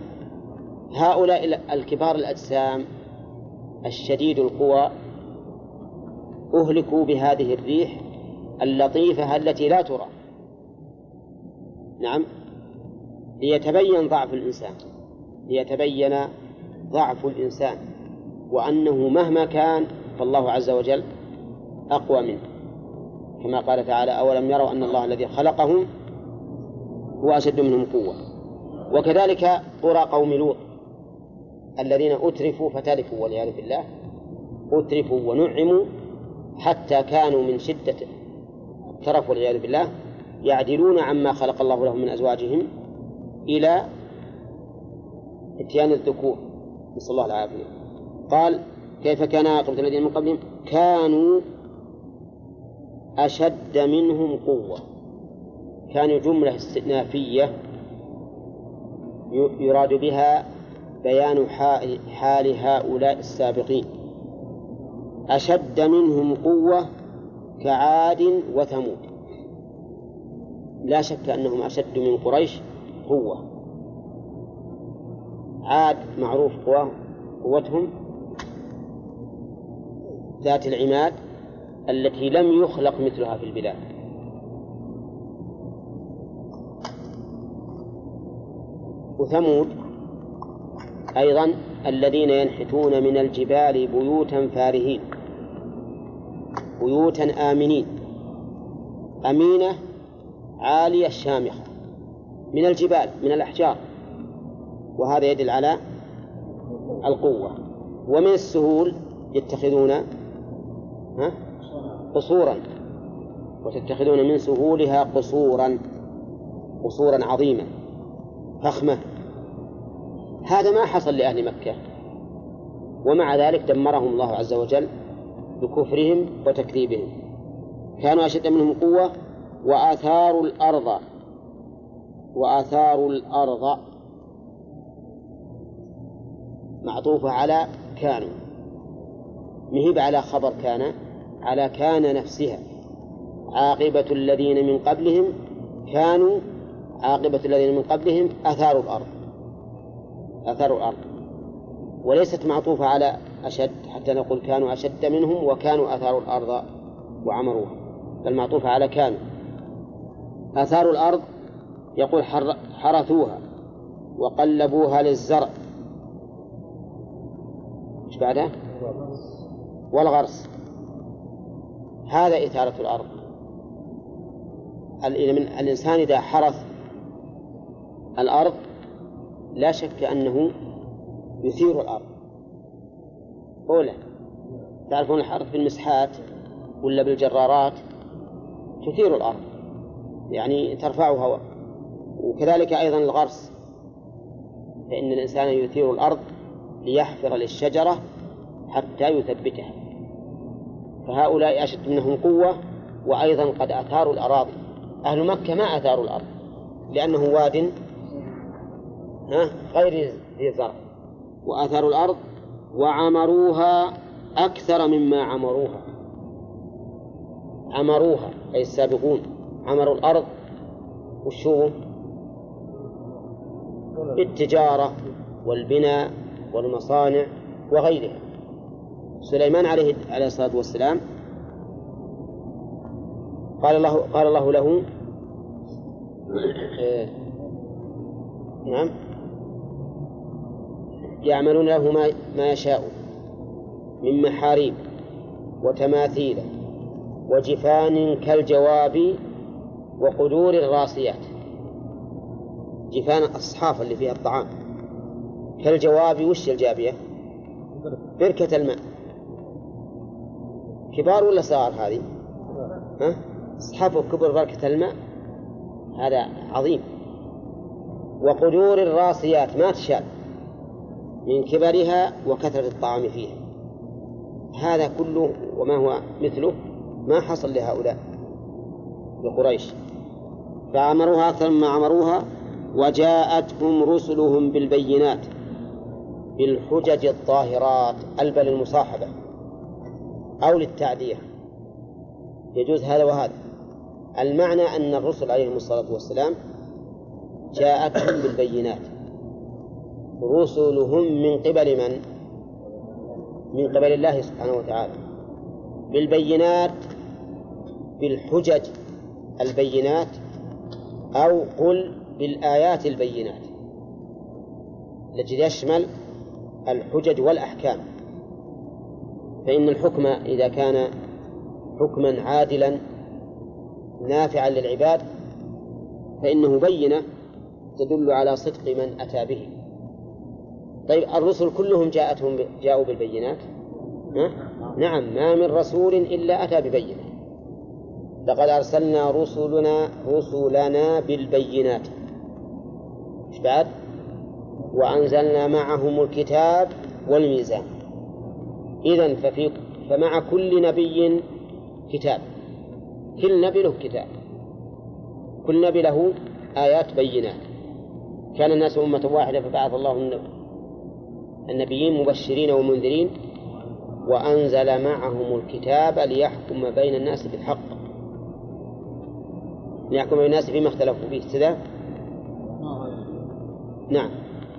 هؤلاء الكبار الأجسام الشديد القوى أهلكوا بهذه الريح اللطيفة التي لا ترى. نعم. ليتبين ضعف الإنسان. ليتبين ضعف الإنسان. وأنه مهما كان فالله عز وجل أقوى منه. كما قال تعالى أولم يروا أن الله الذي خلقهم هو أشد منهم قوة. وكذلك قرى قوم لوط الذين أترفوا فترفوا والعياذ بالله أترفوا ونعموا حتى كانوا من شدة الترف والعياذ بالله يعدلون عما خلق الله لهم من أزواجهم إلى إتيان الذكور. نسأل الله العافية. قال كيف كان عاقبة الذين من قبلهم؟ كانوا أشد منهم قوة. كان جملة استئنافية يراد بها بيان حال هؤلاء السابقين. أشد منهم قوة كعاد وثمود. لا شك أنهم أشد من قريش قوة. عاد معروف قوة قوتهم ذات العماد التي لم يخلق مثلها في البلاد. وثمود أيضا الذين ينحتون من الجبال بيوتا فارهين بيوتا آمنين. أمينة عالية شامخة من الجبال من الأحجار. وهذا يدل على القوة. ومن السهول يتخذون قصورا. وتتخذون من سهولها قصورا قصورا عظيمة فخمة. هذا ما حصل لأهل مكة. ومع ذلك دمرهم الله عز وجل بكفرهم وتكذيبهم. كانوا أشد منهم قوة وآثاروا الأرض. وآثاروا الأرض معطوفة على كانوا مهب على خبر كان؟ على كان نفسها. عاقبة الذين من قبلهم كانوا عاقبة الذين من قبلهم أثاروا الأرض. أثاروا الأرض. وليست معطوفة على أشد حتى نقول كانوا أشد منهم وكانوا أثاروا الأرض وعمروها بل معطوفة على كانوا أثاروا الأرض يقول حرثوها وقلبوها للزرع. إيش بعده؟ والغرس. هذا إثارة الأرض. الإنسان إذا حرث الأرض لا شك أنه يثير الأرض. أولى تعرفون الحرث بالمسحات ولا بالجرارات؟ تثير الأرض. يعني ترفعها. وكذلك أيضا الغرس. فإن الإنسان يثير الأرض ليحفر للشجرة حتى يثبتها. فهؤلاء أشد منهم قوة وأيضا قد أثاروا الأراضي. أهل مكة ما أثاروا الأرض لأنه واد غير ذي زرع وأثاروا الأرض وعمروها أكثر مما عمروها. عمروها أي السابقون. عمروا الأرض وشو؟ بالتجارة والبناء والمصانع وغيرها. سليمان عليه عليه الصلاة والسلام قال الله قال الله له إيه، نعم. يعملون له ما ما يشاء من محاريب وتماثيل وجفان كالجواب وقدور الراسيات. جفان الصحافة اللي فيها الطعام. كالجواب وش الجابية؟ بركة الماء. كبار ولا صغار هذه؟ ها؟ صحافة كبر بركة الماء. هذا عظيم. وقدور الراسيات ما تشال. من كبرها وكثرة الطعام فيها. هذا كله وما هو مثله ما حصل لهؤلاء. لقريش فأمروها أكثر مما أمروها وجاءتهم رسلهم بالبينات بالحجج الظاهرات البل المصاحبة أو للتعدية. يجوز هذا وهذا. المعنى أن الرسل عليهم الصلاة والسلام جاءتهم بالبينات. رسلهم من قبل من؟ من قبل الله سبحانه وتعالى. بالبينات بالحجج البينات أو قل بالآيات البينات. التي تشمل الحجج والأحكام. فإن الحكم إذا كان حكما عادلا نافعا للعباد فإنه بينة تدل على صدق من أتى به. طيب الرسل كلهم جاءتهم جاءوا بالبينات؟ نعم ما من رسول إلا أتى ببينة. لقد أرسلنا رسلنا رسلنا بالبينات. إيش بعد؟ وأنزلنا معهم الكتاب والميزان. إذا ففي فمع كل نبي كتاب. كل نبي له كتاب. كل نبي له آيات بينات. كان الناس أمة واحدة فبعث الله النبيين مبشرين ومنذرين وأنزل معهم الكتاب ليحكم بين الناس بالحق. ليحكم بين الناس فيما اختلفوا فيه كذا نعم.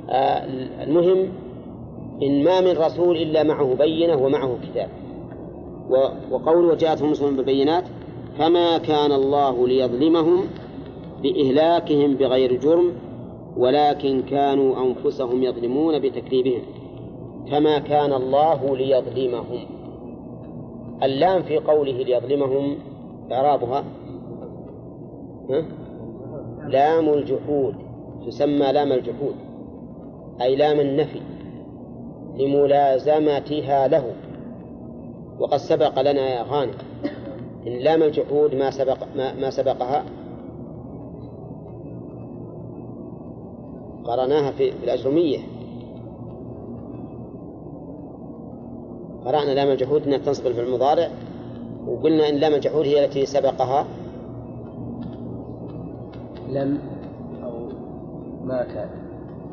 آه المهم إن ما من رسول إلا معه بينة ومعه كتاب. وقول وجاءتهم مسلم بالبينات فما كان الله ليظلمهم بإهلاكهم بغير جرم ولكن كانوا أنفسهم يظلمون بتكذيبهم. فما كان الله ليظلمهم. اللام في قوله ليظلمهم إعرابها لام الجحود تسمى لام الجحود أي لام النفي لملازمتها له. وقد سبق لنا يا غانم إن لام الجحود ما سبق ما, ما سبقها. قرأناها في الأجرمية قرأنا لام الجحود أنها تنصب في المضارع وقلنا إن لام الجحود هي التي سبقها. لم أو ما كان.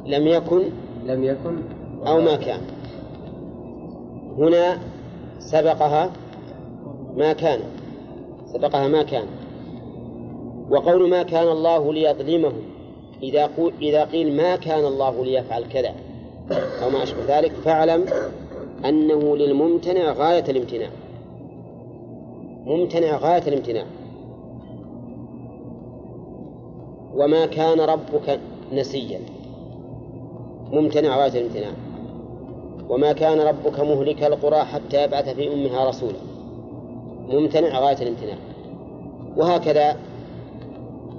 لم يكن لم يكن أو ما كان. هنا سبقها ما كان. سبقها ما كان. وقول ما كان الله ليظلمهم. إذا إذا قيل ما كان الله ليفعل كذا أو ما أشبه ذلك فاعلم أنه للممتنع غاية الامتناع. ممتنع غاية الامتناع. وما كان ربك نسيا. ممتنع غاية الامتناع. وما كان ربك مهلك القرى حتى يبعث في أمها رسولا. ممتنع غاية الامتناع. وهكذا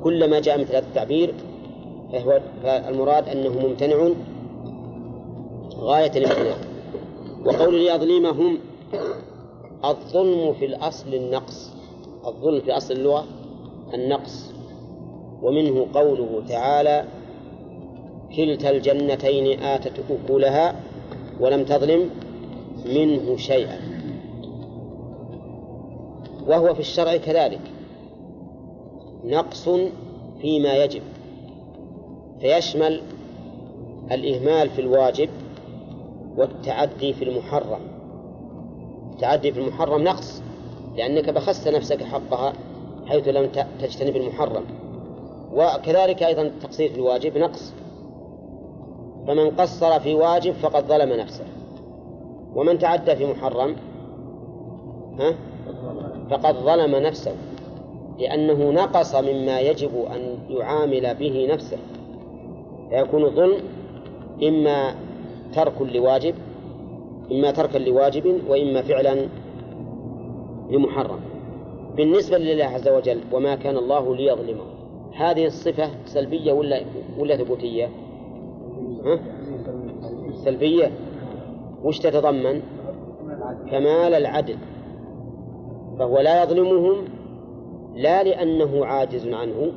كلما جاء مثل هذا التعبير فهو فالمراد أنه ممتنع غاية الامتناع. وقول ليظلمهم الظلم في الأصل النقص. الظلم في أصل اللغة النقص. ومنه قوله تعالى كلتا الجنتين آتت أكلها ولم تظلم منه شيئا. وهو في الشرع كذلك نقص فيما يجب فيشمل الإهمال في الواجب والتعدي في المحرم. التعدي في المحرم نقص لأنك بخست نفسك حقها حيث لم تجتنب المحرم. وكذلك أيضا التقصير في الواجب نقص. فمن قصر في واجب فقد ظلم نفسه. ومن تعدى في محرم ها؟ فقد ظلم نفسه. لأنه نقص مما يجب أن يعامل به نفسه. فيكون ظلم إما ترك لواجب إما تركا لواجب وإما فعلا لمحرم. بالنسبة لله عز وجل وما كان الله ليظلمه. هذه الصفة سلبية ولا ولا ثبوتية؟ ها؟ سلبية وش تتضمن؟ كمال العدل فهو لا يظلمهم لا لأنه عاجز عنه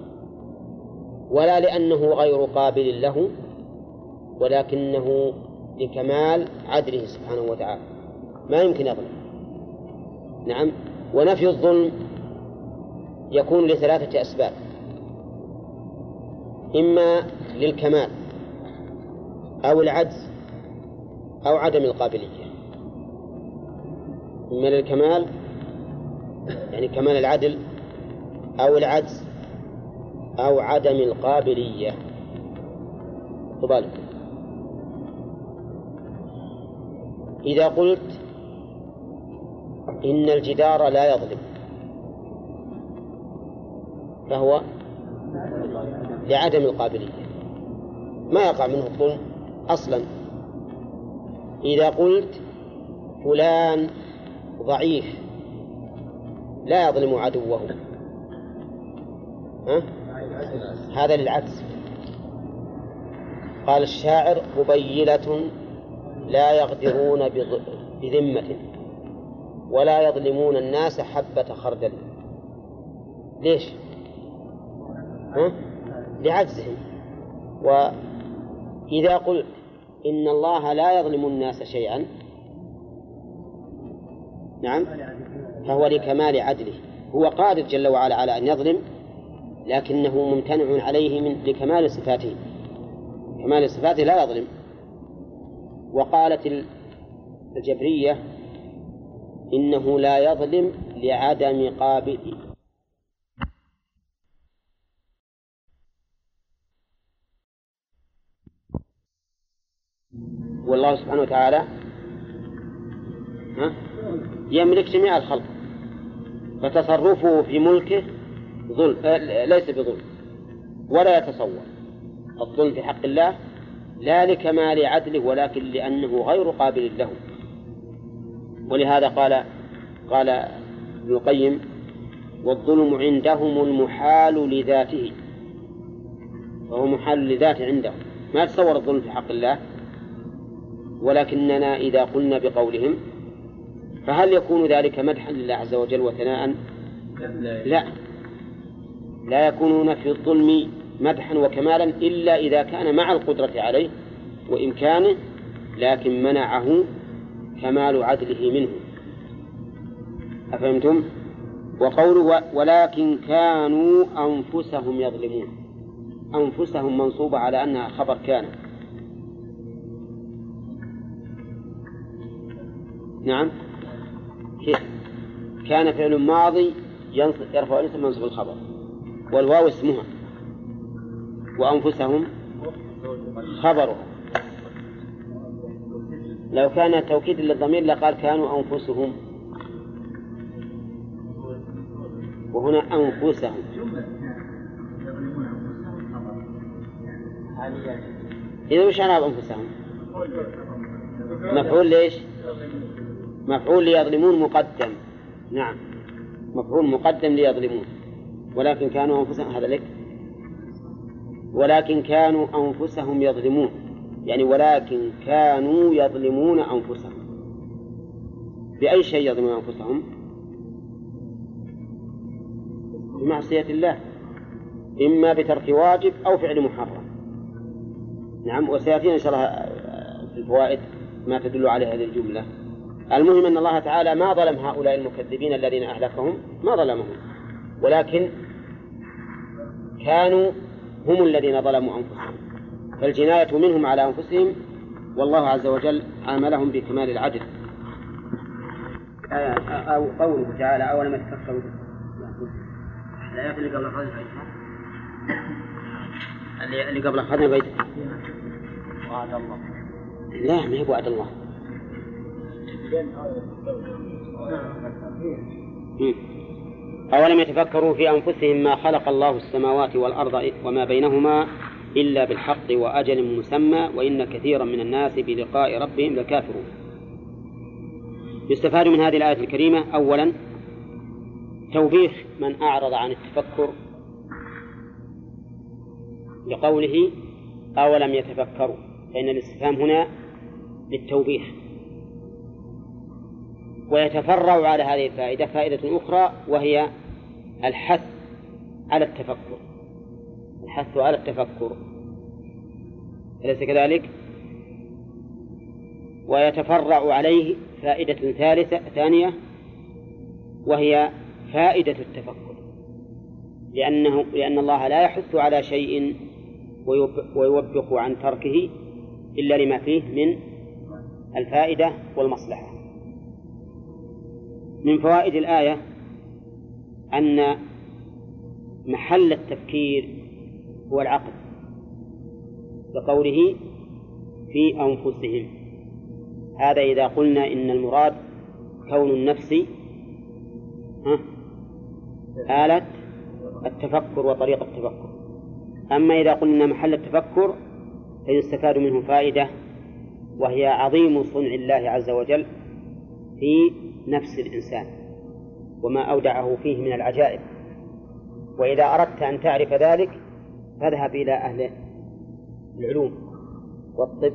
ولا لأنه غير قابل له ولكنه لكمال عدله سبحانه وتعالى ما يمكن يظلم نعم ونفي الظلم يكون لثلاثة أسباب إما للكمال أو العجز أو عدم القابلية. إما للكمال يعني كمال العدل أو العجز أو عدم القابلية. تبالك إذا قلت إن الجدار لا يظلم فهو؟ لعدم القابلية ما يقع منه الظلم أصلا إذا قلت فلان ضعيف لا يظلم عدوه ها؟ هذا للعكس قال الشاعر قبيلة لا يغدرون بذمة ولا يظلمون الناس حبة خردل ليش؟ ها؟ لعجزهم وإذا قلت إن الله لا يظلم الناس شيئا نعم فهو لكمال عدله. هو قادر جل وعلا على أن يظلم لكنه ممتنع عليه من لكمال صفاته. كمال صفاته لا يظلم. وقالت الجبرية إنه لا يظلم لعدم قابل والله سبحانه وتعالى يملك جميع الخلق. فتصرفه في ملكه ظلم آه، ليس بظلم ولا يتصور. الظلم في حق الله لا لكمال عدله ولكن لأنه غير قابل له. ولهذا قال قال ابن القيم والظلم عندهم المحال لذاته. وهو محال لذاته عندهم. ما تصور الظلم في حق الله؟ ولكننا إذا قلنا بقولهم فهل يكون ذلك مدحا لله عز وجل وثناء؟ لا. لا يكونون في الظلم مدحا وكمالا إلا إذا كان مع القدرة عليه وإمكانه لكن منعه كمال عدله منه. أفهمتم؟ وقوله ولكن كانوا أنفسهم يظلمون. أنفسهم منصوبة على أنها خبر كان. نعم. كان فعل ماضي يرفع الاسم منصب الخبر. والواو اسمها. وأنفسهم خبرها. لو كان توكيد للضمير لقال كانوا أنفسهم. وهنا أنفسهم. إذا وش أنفسهم مفعول ليش؟ مفعول ليظلمون مقدم. نعم. مفعول مقدم ليظلمون. ولكن كانوا أنفسهم هذا لك ولكن كانوا أنفسهم يظلمون. يعني ولكن كانوا يظلمون أنفسهم. بأي شيء يظلمون أنفسهم؟ بمعصية الله. إما بترك واجب أو فعل محرم. نعم. وسيأتينا إن شاء الله في الفوائد ما تدل عليه هذه الجملة. المهم أن الله تعالى ما ظلم هؤلاء المكذبين الذين أهلكهم ما ظلمهم. ولكن كانوا هم الذين ظلموا أنفسهم. فالجناية منهم على أنفسهم والله عز وجل عاملهم بكمال العدل. أو قوله تعالى أولم يتفكروا الآيات اللي قبل أخذنا اللي قبل أخذنا بيت وعد الله. لا ما هي وعد الله. أولم يتفكروا في أنفسهم ما خلق الله السماوات والأرض وما بينهما إلا بالحق وأجل مسمى وإن كثيرا من الناس بلقاء ربهم لكافرون. يستفاد من هذه الآية الكريمة أولا توبيخ من أعرض عن التفكر لقوله أولم يتفكروا فإن الاستفهام هنا للتوبيخ. ويتفرع على هذه الفائدة فائدة أخرى وهي الحث على التفكر. الحث على التفكر. أليس كذلك؟ ويتفرع عليه فائدة ثالثة ثانية وهي فائدة التفكر. لأنه لأن الله لا يحث على شيء ويوبخ عن تركه إلا لما فيه من الفائدة والمصلحة. من فوائد الآية أن محل التفكير هو العقل كقوله في أنفسهم. هذا إذا قلنا إن المراد كون النفس آلة التفكر وطريقة التفكر. أما إذا قلنا محل التفكر فيستفاد منه فائدة وهي عظيم صنع الله عز وجل في نفس الإنسان وما أودعه فيه من العجائب. وإذا أردت أن تعرف ذلك فاذهب إلى أهل العلوم والطب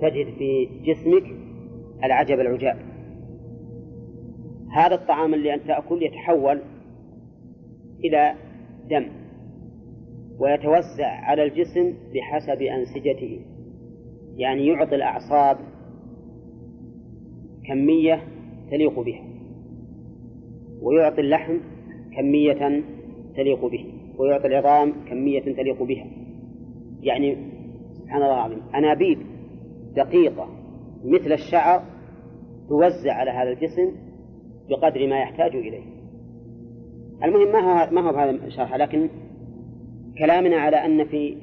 تجد في جسمك العجب العجاب. هذا الطعام اللي أنت تأكل يتحول إلى دم ويتوزع على الجسم بحسب أنسجته يعني يعطي الأعصاب كمية تليق بها ويعطي اللحم كمية تليق به. ويعطي العظام كمية تليق بها. يعني سبحان الله العظيم أنابيب دقيقة مثل الشعر توزع على هذا الجسم بقدر ما يحتاج إليه. المهم ما هو ما هو بهذا الشرح؟ لكن كلامنا على أن في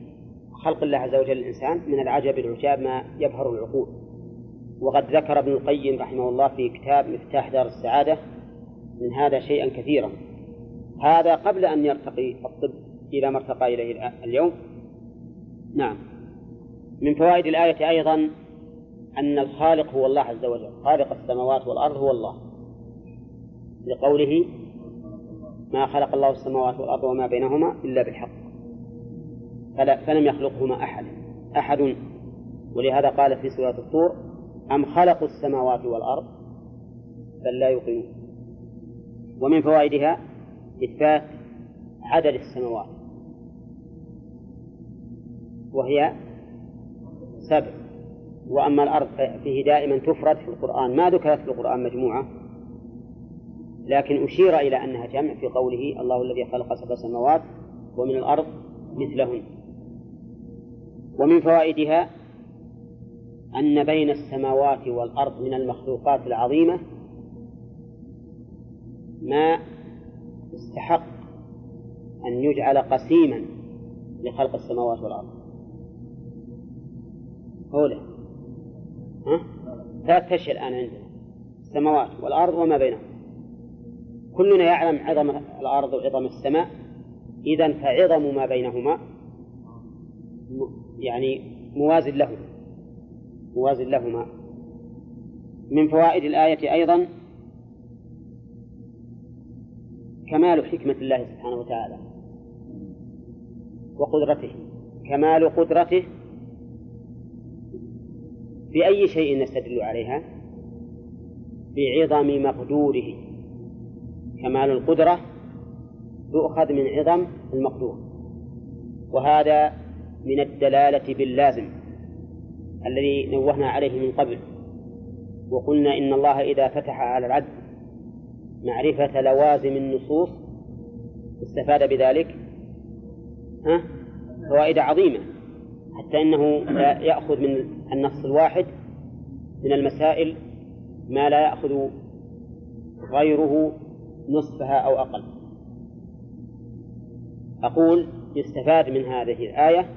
خلق الله عز وجل الإنسان من العجب العجاب ما يبهر العقول. وقد ذكر ابن القيم رحمه الله في كتاب مفتاح دار السعادة من هذا شيئا كثيرا. هذا قبل أن يرتقي الطب إلى ما ارتقى إليه اليوم. نعم. من فوائد الآية أيضا أن الخالق هو الله عز وجل. خالق السماوات والأرض هو الله. لقوله ما خلق الله السماوات والأرض وما بينهما إلا بالحق. فلا فلم يخلقهما أحد. أحد. ولهذا قال في سورة الطور أم خلقوا السماوات والأرض بل لا يوقنون؟ ومن فوائدها إثبات عدد السماوات وهي سبع. وأما الأرض فيه دائما تفرد في القرآن. ما ذكرت في القرآن مجموعة لكن أشير إلى أنها جمع في قوله الله الذي خلق سبع سماوات ومن الأرض مثلهن. ومن فوائدها أن بين السماوات والأرض من المخلوقات العظيمة ما استحق أن يجعل قسيما لخلق السماوات والأرض. أولى ها؟ ثلاث أشياء الآن عندنا. السماوات والأرض وما بينهم. كلنا يعلم عظم الأرض وعظم السماء. إذا فعظم ما بينهما يعني موازن لهما موازن لهما. من فوائد الآية أيضا كمال حكمة الله سبحانه وتعالى وقدرته. كمال قدرته بأي شيء نستدل عليها؟ بعظم مقدوره. كمال القدرة تؤخذ من عظم المقدور. وهذا من الدلالة باللازم. الذي نوهنا عليه من قبل وقلنا إن الله إذا فتح على العبد معرفة لوازم النصوص استفاد بذلك ها؟ فوائد عظيمة حتى إنه يأخذ من النص الواحد من المسائل ما لا يأخذ غيره نصفها أو أقل. أقول يستفاد من هذه الآية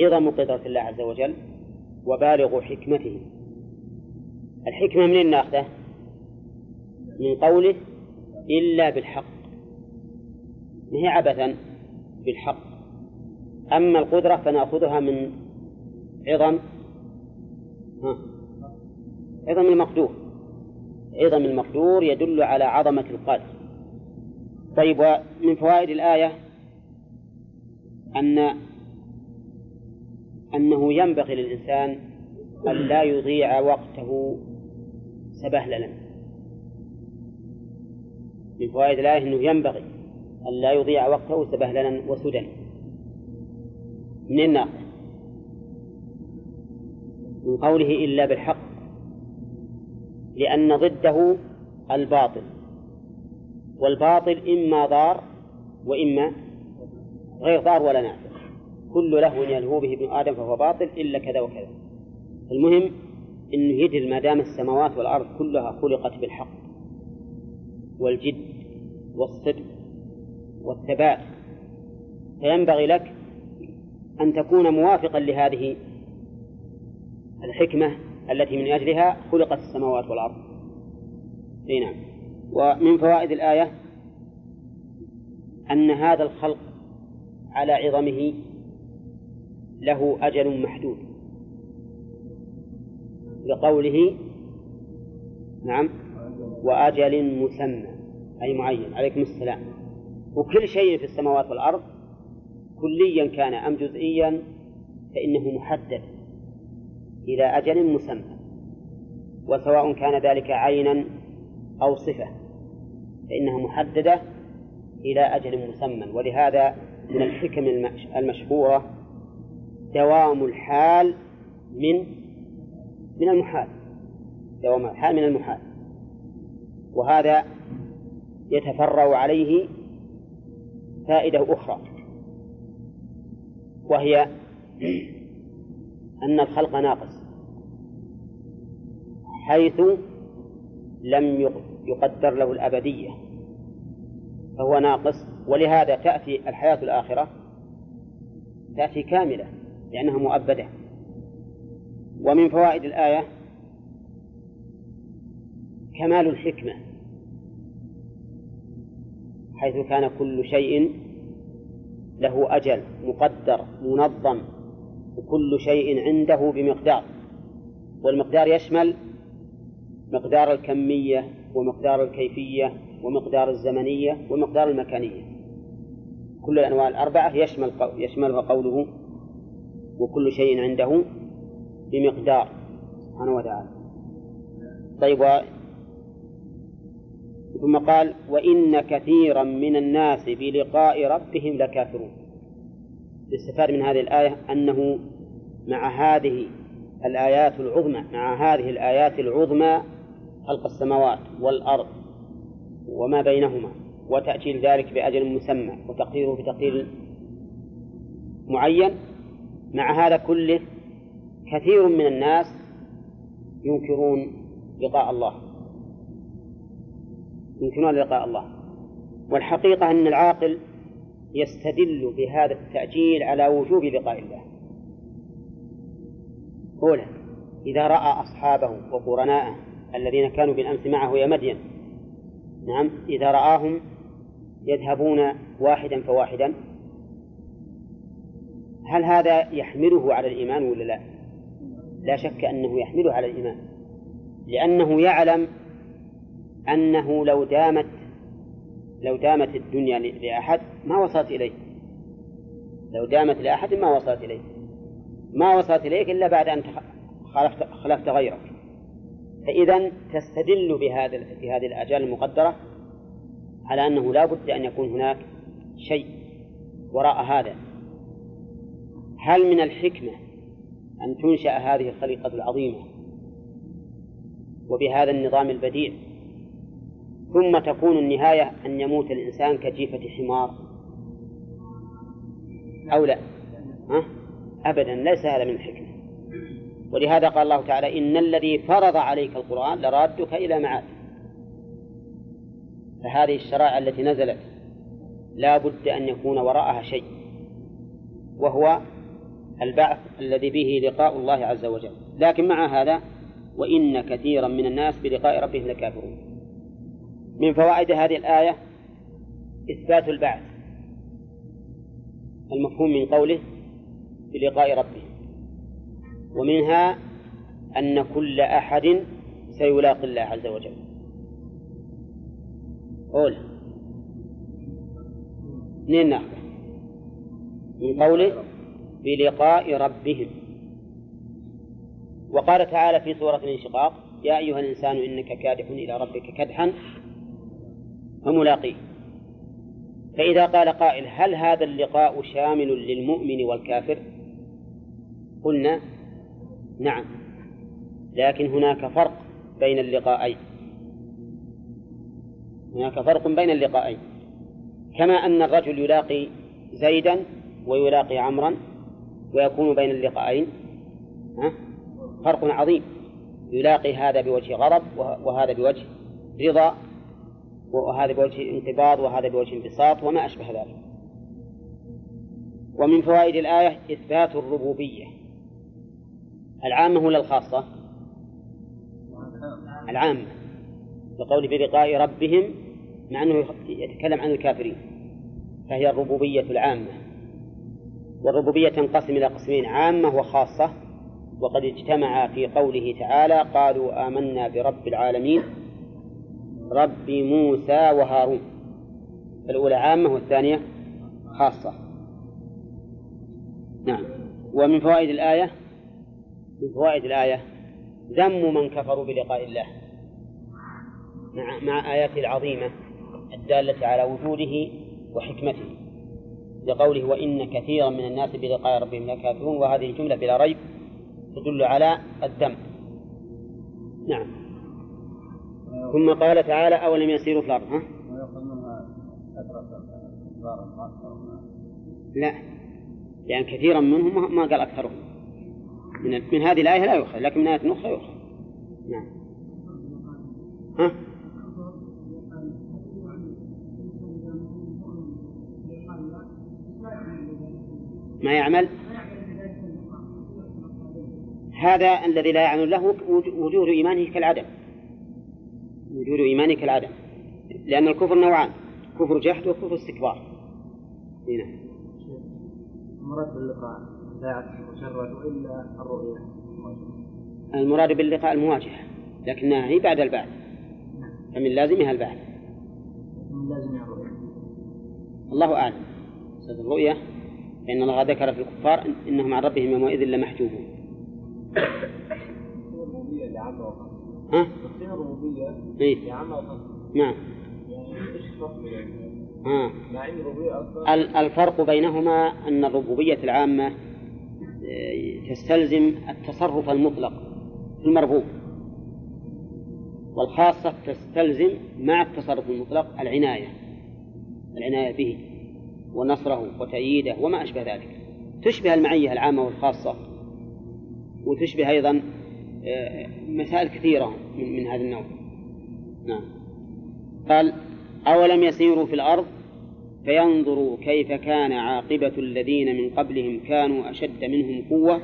عظم قدرة الله عز وجل وبالغ حكمته. الحكمة من ناخذة؟ من قوله إلا بالحق. ما هي عبثا؟ بالحق. أما القدرة فنأخذها من عظم ها عظم المقدور. عظم المقدور يدل على عظمة القادر طيب ومن فوائد الآية أن أنه ينبغي للإنسان أن لا يضيع وقته سبهللا. من فوائد الآية أنه ينبغي أن لا يضيع وقته سبهللا وسدى. من الناقة من قوله إلا بالحق لأن ضده الباطل والباطل إما ضار وإما غير ضار ولا نافع. كل لهو يلهو به ابن آدم فهو باطل إلا كذا وكذا. المهم أنه يدل ما دام السماوات والأرض كلها خلقت بالحق والجد والصدق والثبات فينبغي لك أن تكون موافقا لهذه الحكمة التي من أجلها خلقت السماوات والأرض. أي نعم. ومن فوائد الآية أن هذا الخلق على عظمه له أجل محدود. لقوله نعم وأجل مسمى أي معين عليكم السلام. وكل شيء في السماوات والأرض كليا كان أم جزئيا فإنه محدد إلى أجل مسمى. وسواء كان ذلك عينا أو صفة فإنها محددة إلى أجل مسمى. ولهذا من الحكم المشهورة دوام الحال من من المحال. دوام الحال من المحال. وهذا يتفرع عليه فائدة أخرى وهي أن الخلق ناقص حيث لم يقدر له الأبدية فهو ناقص. ولهذا تأتي الحياة الآخرة تأتي كاملة. لأنها مؤبدة. ومن فوائد الآية كمال الحكمة حيث كان كل شيء له أجل مقدر منظم وكل شيء عنده بمقدار. والمقدار يشمل مقدار الكمية ومقدار الكيفية ومقدار الزمنية ومقدار المكانية. كل الأنواع الأربعة يشمل يشملها قوله وكل شيء عنده بمقدار سبحانه وتعالى طيب. ثم قال وإن كثيرا من الناس بلقاء ربهم لكافرون الاستفاد من هذه الآية أنه مع هذه الآيات العظمى مع هذه الآيات العظمى خلق السماوات والأرض وما بينهما وتأجيل ذلك بأجل مسمى وتقديره بتقدير معين مع هذا كله كثير من الناس ينكرون لقاء الله. ينكرون لقاء الله. والحقيقة أن العاقل يستدل بهذا التأجيل على وجوب لقاء الله. أولا إذا رأى أصحابه وقرناءه الذين كانوا بالأمس معه يا مدين نعم إذا رآهم يذهبون واحدا فواحدا هل هذا يحمله على الإيمان ولا لا؟ لا شك أنه يحمله على الإيمان لأنه يعلم أنه لو دامت لو دامت الدنيا لأحد ما وصلت إليه. لو دامت لأحد ما وصلت إليه. ما وصلت إليك إلا بعد أن خلفت, خلفت غيرك. فإذا تستدل بهذا بهذه الآجال المقدرة على أنه لا بد أن يكون هناك شيء وراء هذا. هل من الحكمة أن تنشأ هذه الخليقة العظيمة وبهذا النظام البديع؟ ثم تكون النهاية أن يموت الإنسان كجيفة حمار؟ أو لا؟ ها؟ أبدا ليس هذا من الحكمة. ولهذا قال الله تعالى إن الذي فرض عليك القرآن لرادك إلى معاد. فهذه الشرائع التي نزلت لا بد أن يكون وراءها شيء وهو البعث الذي به لقاء الله عز وجل. لكن مع هذا وإن كثيرا من الناس بلقاء ربهم لكافرون. من فوائد هذه الآية إثبات البعث المفهوم من قوله بلقاء ربه ومنها أن كل أحد سيلاقي الله عز وجل. قول. منين ناخذ من قوله بلقاء ربهم. وقال تعالى في سورة الانشقاق يا أيها الإنسان إنك كادح إلى ربك كدحا فملاقيه. فإذا قال قائل هل هذا اللقاء شامل للمؤمن والكافر؟ قلنا نعم لكن هناك فرق بين اللقاءين. هناك فرق بين اللقاءين. كما أن الرجل يلاقي زيدا ويلاقي عمرا ويكون بين اللقاءين فرق عظيم. يلاقي هذا بوجه غضب وهذا بوجه رضا وهذا بوجه انقباض وهذا بوجه انبساط وما أشبه ذلك. ومن فوائد الآية إثبات الربوبية. العامة ولا الخاصة؟ العامة. لقول بلقاء ربهم مع أنه يتكلم عن الكافرين فهي الربوبية العامة. والربوبية تنقسم إلى قسمين عامة وخاصة. وقد اجتمعا في قوله تعالى قالوا آمنا برب العالمين رب موسى وهارون. الأولى عامة والثانية خاصة. نعم. ومن فوائد الآية؟ من فوائد الآية ذم من كفروا بلقاء الله. مع, مع آياته العظيمة الدالة على وجوده وحكمته. لقوله وإن كثيرا من الناس بلقاء ربهم لكافرون وهذه الجملة بلا ريب تدل على الذم نعم. ثم قال تعالى أولم يسيروا في الأرض ها؟ لا. لأن كثيرا منهم ما قال أكثرهم. من, من هذه الآية لا يؤخذ لكن من آية أخرى يؤخذ نعم. ها؟ ما يعمل؟ هذا الذي لا يعمل له وجود إيمانه كالعدم. وجود إيمانه كالعدم. لأن الكفر نوعان كفر جحد وكفر استكبار. هنا المراد باللقاء لا مجرد إلا الرؤية المراد باللقاء المواجهة لكنها هي بعد البعث. فمن لازمها البعث. من لازمها الرؤية. الله أعلم. الرؤية فإن الله ذكر في الكفار إنهم عن ربهم يومئذ لمحجوبون. ها؟ إيه؟ نعم. إيش الفرق بينهما أن الربوبية العامة آه، تستلزم التصرف المطلق في المربوب والخاصة تستلزم مع التصرف المطلق العناية العناية به. ونصره وتأييده وما أشبه ذلك. تشبه المعية العامة والخاصة وتشبه أيضا آه، مسائل كثيرة من, هذا النوع. نعم. قال أولم يسيروا في الأرض؟ فينظروا كيف كان عاقبة الذين من قبلهم كانوا أشد منهم قوة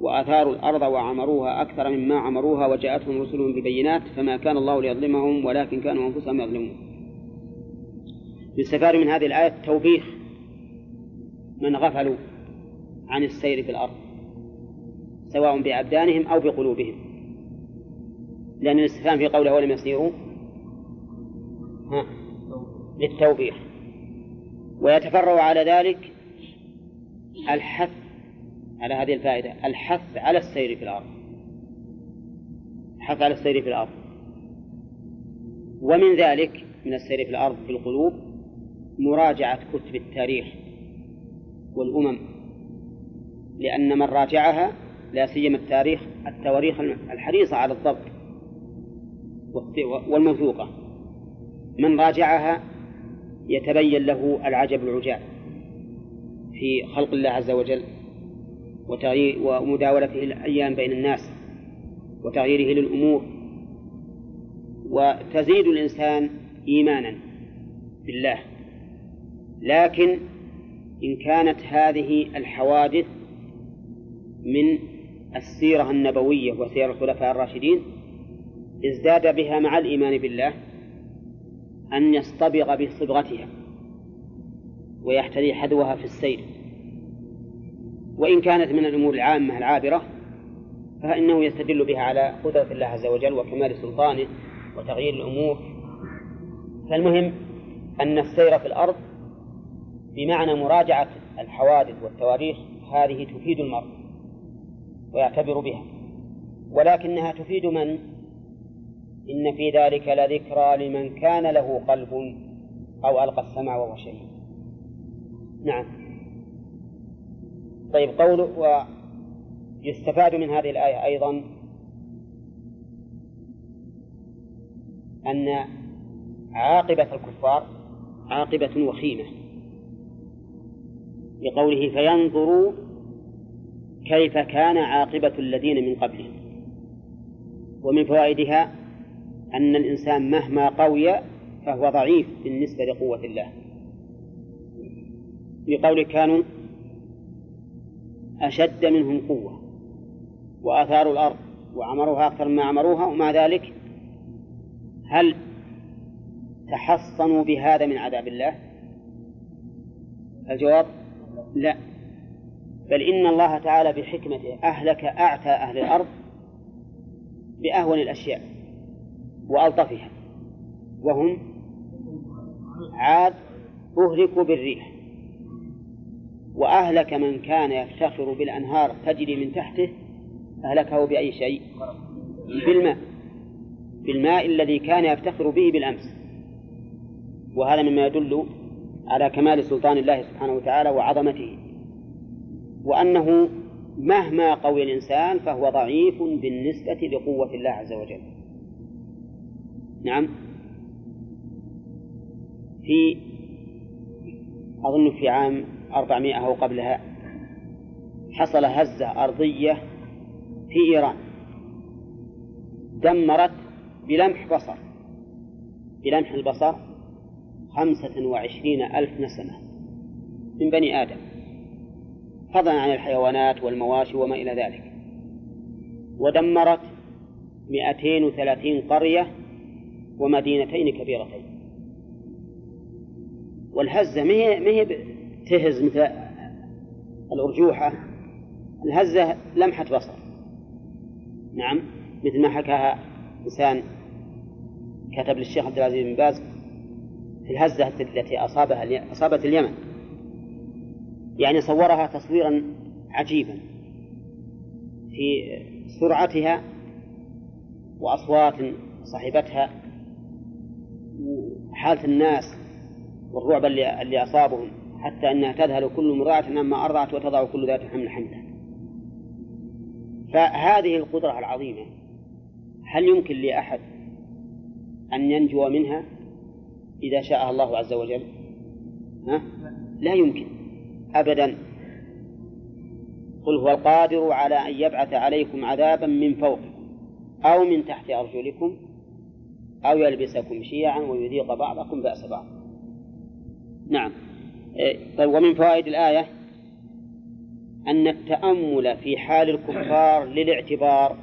وأثاروا الأرض وعمروها أكثر مما عمروها وجاءتهم رسلهم ببينات فما كان الله ليظلمهم ولكن كانوا أنفسهم يظلمون. يستفاد من هذه الآية توبيخ من غفلوا عن السير في الأرض سواء بأبدانهم أو بقلوبهم. لأن الاستفهام في قوله ولم يسيروا ها للتوبيخ. ويتفرع على ذلك الحث على هذه الفائدة الحث على السير في الأرض. الحث على السير في الأرض. ومن ذلك من السير في الأرض في القلوب مراجعة كتب التاريخ. والأمم لأن من راجعها لا سيما التاريخ التواريخ الحريصة على الضبط والموثوقة. من راجعها يتبين له العجب العجاب في خلق الله عز وجل ومداولته الأيام بين الناس وتغييره للأمور وتزيد الإنسان إيمانا بالله. لكن إن كانت هذه الحوادث من السيرة النبوية وسير الخلفاء الراشدين ازداد بها مع الإيمان بالله أن يصطبغ بصبغتها ويحتذي حذوها في السير وإن كانت من الأمور العامة العابرة فإنه يستدل بها على قدرة الله عز وجل وكمال سلطانه وتغيير الأمور. فالمهم أن السير في الأرض بمعنى مراجعة الحوادث والتواريخ هذه تفيد المرء ويعتبر بها. ولكنها تفيد من؟ إن في ذلك لذكرى لمن كان له قلب أو ألقى السمع وهو شهيد. نعم. طيب قوله ويستفاد من هذه الآية أيضا أن عاقبة الكفار عاقبة وخيمة. بقوله فينظروا كيف كان عاقبة الذين من قبلهم. ومن فوائدها أن الإنسان مهما قوي فهو ضعيف بالنسبة لقوة الله. بقول كانوا أشد منهم قوة وآثاروا الأرض وعمروها أكثر مما عمروها ومع ذلك هل تحصنوا بهذا من عذاب الله؟ الجواب لا. بل إن الله تعالى بحكمته أهلك أعتى أهل الأرض بأهون الأشياء وألطفها وهم عاد أهلكوا بالريح. وأهلك من كان يفتخر بالأنهار تجري من تحته أهلكه بأي شيء؟ بالماء. بالماء الذي كان يفتخر به بالأمس. وهذا مما يدل على كمال سلطان الله سبحانه وتعالى وعظمته. وأنه مهما قوي الإنسان فهو ضعيف بالنسبة لقوة الله عز وجل. نعم. في أظن في عام أربعمائة أو قبلها حصل هزة أرضية في إيران. دمرت بلمح بصر بلمح البصر خمسة وعشرين ألف نسمة من بني آدم فضلا عن الحيوانات والمواشي وما إلى ذلك. ودمرت مئتين وثلاثين قرية ومدينتين كبيرتين. والهزة ما هي تهز مثل الأرجوحة؟ الهزة لمحة بصر. نعم مثل ما حكاها إنسان كتب للشيخ عبد العزيز بن باز في الهزة التي أصابها أصابت اليمن. يعني صورها تصويرا عجيبا. في سرعتها وأصوات صاحبتها وحالة الناس والرعب اللي, اللي أصابهم حتى أنها تذهل كل مرضعة عما أرضعت وتضع كل ذات حمل حملها. فهذه القدرة العظيمة هل يمكن لأحد أن ينجو منها؟ إذا شاء الله عز وجل ها؟ لا يمكن أبدا. قل هو القادر على أن يبعث عليكم عذابا من فوقكم أو من تحت أرجلكم أو يلبسكم شيعا ويذيق بعضكم بأس بعض. نعم. إيه، طيب ومن فوائد الآية؟ أن التأمل في حال الكفار للاعتبار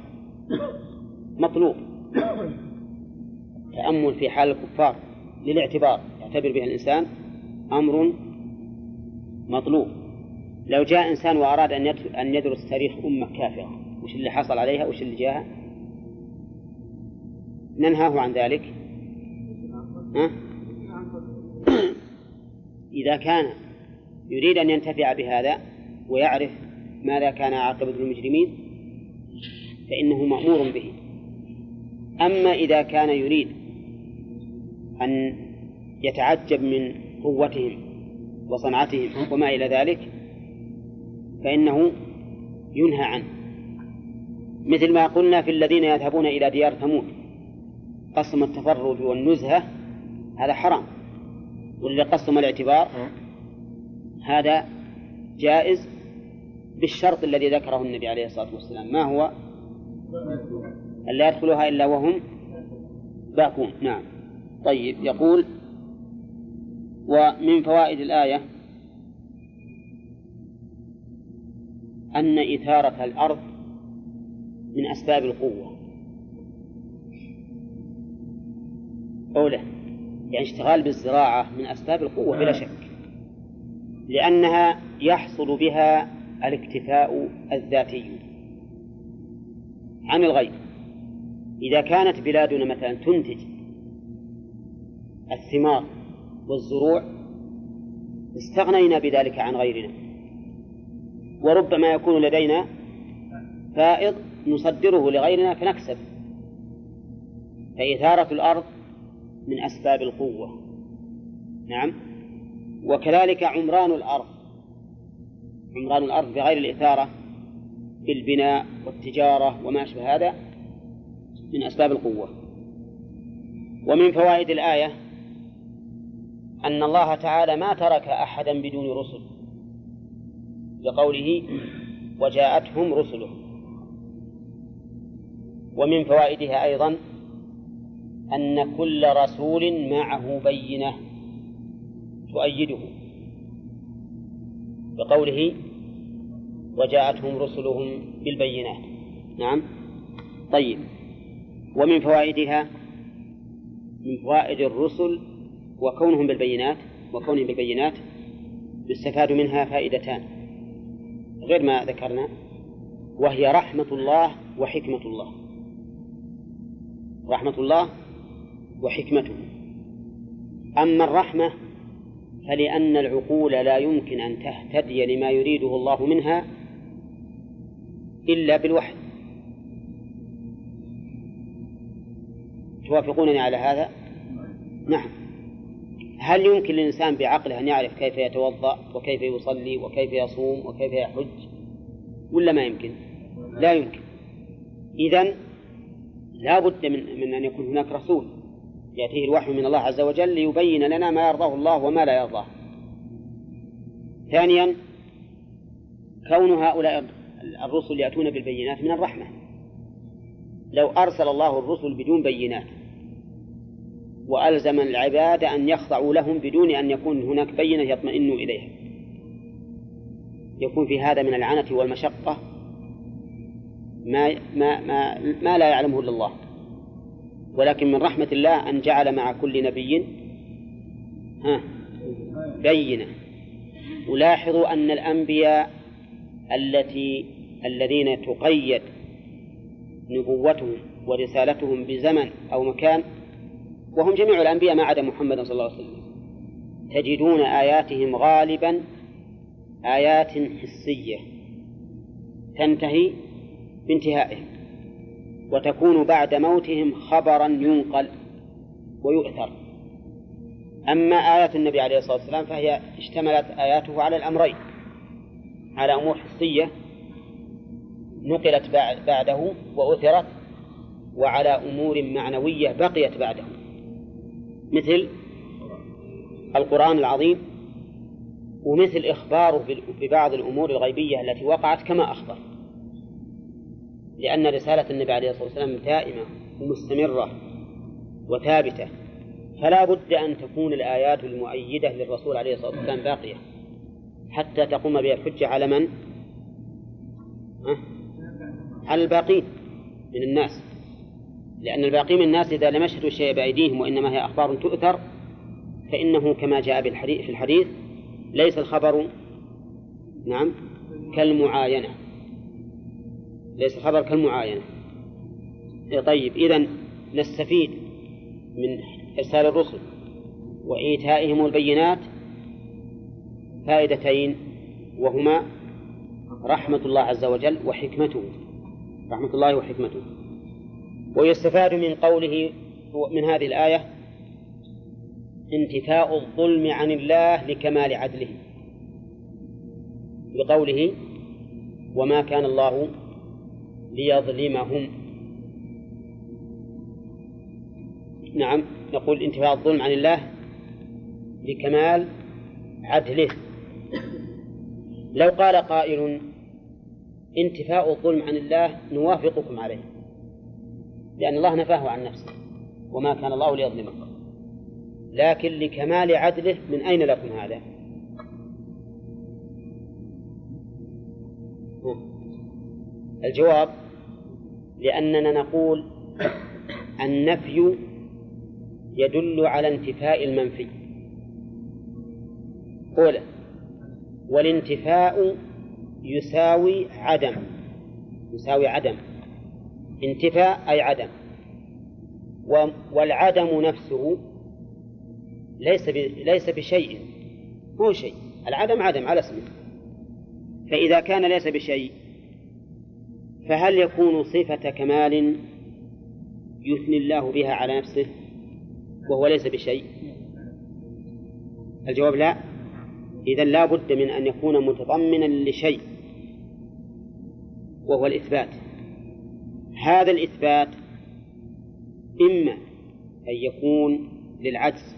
مطلوب. التأمل في حال الكفار. للاعتبار يعتبر بها الإنسان أمر مطلوب. لو جاء إنسان وأراد أن أن يدرس تاريخ أمة كافرة وش اللي حصل عليها؟ وش اللي جاءها؟ ننهاه عن ذلك. ها؟ إذا كان يريد أن ينتفع بهذا ويعرف ماذا كان عاقبة المجرمين فإنه مأمور به. أما إذا كان يريد أن يتعجب من قوتهم وصنعتهم وما إلى ذلك فإنه ينهى عنه. مثل ما قلنا في الذين يذهبون إلى ديار ثمود قسم التفرج والنزهة هذا حرام. واللي قسم الاعتبار هذا جائز بالشرط الذي ذكره النبي عليه الصلاة والسلام. ما هو؟ ألا يدخلها إلا وهم باكون. نعم. طيب يقول ومن فوائد الآية أن إثارة الأرض من أسباب القوة. أولى يعني اشتغال بالزراعة من أسباب القوة بلا شك لأنها يحصل بها الاكتفاء الذاتي عن الغير إذا كانت بلادنا مثلا تنتج الثمار والزروع استغنينا بذلك عن غيرنا. وربما يكون لدينا فائض نصدره لغيرنا فنكسب. فإثارة الأرض من أسباب القوة. نعم. وكذلك عمران الأرض. عمران الأرض بغير الإثارة بالبناء والتجارة وما أشبه هذا من أسباب القوة. ومن فوائد الآية أن الله تعالى ما ترك أحدا بدون رسل لقوله وجاءتهم رسلهم. ومن فوائدها أيضا أن كل رسول معه بينة تؤيده بقوله وجاءتهم رسلهم بالبينات. نعم. طيب. ومن فوائدها من فوائد الرسل وكونهم بالبينات وكونهم بالبينات يستفاد منها فائدتان. غير ما ذكرنا وهي رحمة الله وحكمة الله. رحمة الله وحكمته. أما الرحمة فلأن العقول لا يمكن أن تهتدي لما يريده الله منها إلا بالوحي. توافقونني على هذا؟ نعم. هل يمكن للإنسان بعقله أن يعرف كيف يتوضأ وكيف يصلي وكيف يصوم وكيف يحج؟ ولا ما يمكن؟ لا يمكن. إذن لا بد من, من أن يكون هناك رسول يأتيه الوحي من الله عز وجل ليبين لنا ما يرضاه الله وما لا يرضاه. ثانيا كون هؤلاء الرسل يأتون بالبينات من الرحمة. لو أرسل الله الرسل بدون بينات وألزم العباد أن يخضعوا لهم بدون أن يكون هناك بينة يطمئنوا إليها. يكون في هذا من العنة والمشقة ما ما ما ما لا يعلمه إلا الله. ولكن من رحمة الله أن جعل مع كل نبي ها بينة. ولاحظوا أن الأنبياء التي الذين تقيد نبوتهم ورسالتهم بزمن أو مكان وهم جميع الأنبياء ما عدا محمد صلى الله عليه وسلم. تجدون آياتهم غالبا آيات حسية. تنتهي بانتهائهم. وتكون بعد موتهم خبرا ينقل ويؤثر. أما آيات النبي عليه الصلاة والسلام فهي اشتملت آياته على الأمرين. على أمور حسية نقلت بعده وأثرت وعلى أمور معنوية بقيت بعده. مثل القرآن العظيم ومثل إخباره ببعض الأمور الغيبية التي وقعت كما أخبر. لأن رسالة النبي عليه الصلاة والسلام دائمة ومستمرة وثابتة. فلا بد أن تكون الآيات المؤيدة للرسول عليه الصلاة والسلام باقية. حتى تقوم بها الحجة على من؟ على الباقين من الناس. لأن الباقي من الناس إذا لم يشهدوا الشيء بأيديهم وإنما هي أخبار تؤثر فإنه كما جاء بالحديث في الحديث ليس الخبر نعم كالمعاينة. ليس الخبر كالمعاينة. طيب إذا نستفيد من إرسال الرسل وإيتائهم البينات فائدتين وهما رحمة الله عز وجل وحكمته. رحمة الله وحكمته. ويستفاد من قوله من هذه الآية انتفاء الظلم عن الله لكمال عدله. بقوله وما كان الله ليظلمهم. نعم نقول انتفاء الظلم عن الله لكمال عدله. لو قال قائل انتفاء الظلم عن الله نوافقكم عليه. لأن الله نفاه عن نفسه وما كان الله ليظلمكم لكن لكمال عدله من أين لكم هذا؟ الجواب لأننا نقول النفي يدل على انتفاء المنفي. أولا والانتفاء يساوي عدم يساوي عدم. انتفاء أي عدم. والعدم نفسه ليس ليس بشيء. هو شيء. العدم عدم على اسمه. فإذا كان ليس بشيء فهل يكون صفة كمال يثني الله بها على نفسه وهو ليس بشيء؟ الجواب لا. إذا لا بد من أن يكون متضمنا لشيء وهو الإثبات. هذا الإثبات إما أن يكون للعجز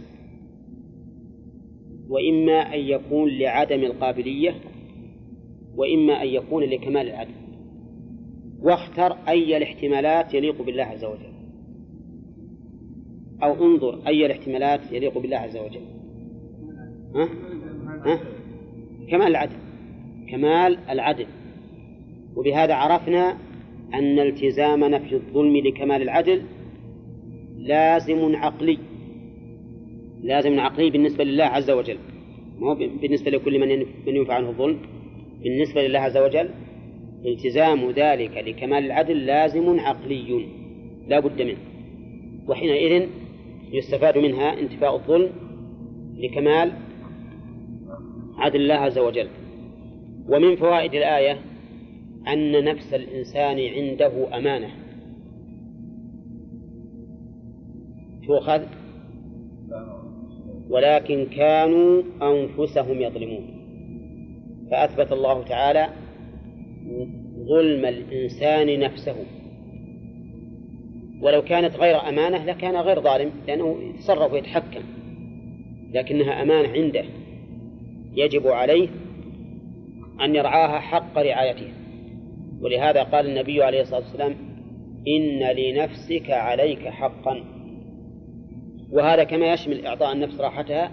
وإما أن يكون لعدم القابلية وإما أن يكون لكمال العدل. واختر أي الاحتمالات يليق بالله عز وجل. أو انظر أي الاحتمالات يليق بالله عز وجل. ها؟ ها؟ كمال العدل. كمال العدل. وبهذا عرفنا أن التزام نفي الظلم لكمال العدل لازم عقلي لازم عقلي بالنسبة لله عز وجل. مو بالنسبة لكل من من ينفع عنه الظلم؟ بالنسبة لله عز وجل التزام ذلك لكمال العدل لازم عقلي. لا بد منه. وحينئذ يستفاد منها انتفاء الظلم لكمال عدل الله عز وجل. ومن فوائد الآية أن نفس الإنسان عنده أمانة. تؤخذ ولكن كانوا أنفسهم يظلمون. فأثبت الله تعالى ظلم الإنسان نفسه. ولو كانت غير أمانة لكان غير ظالم لأنه يتصرف ويتحكم. لكنها أمانة عنده. يجب عليه أن يرعاها حق رعايتها ولهذا قال النبي عليه الصلاة والسلام إن لنفسك عليك حقا. وهذا كما يشمل إعطاء النفس راحتها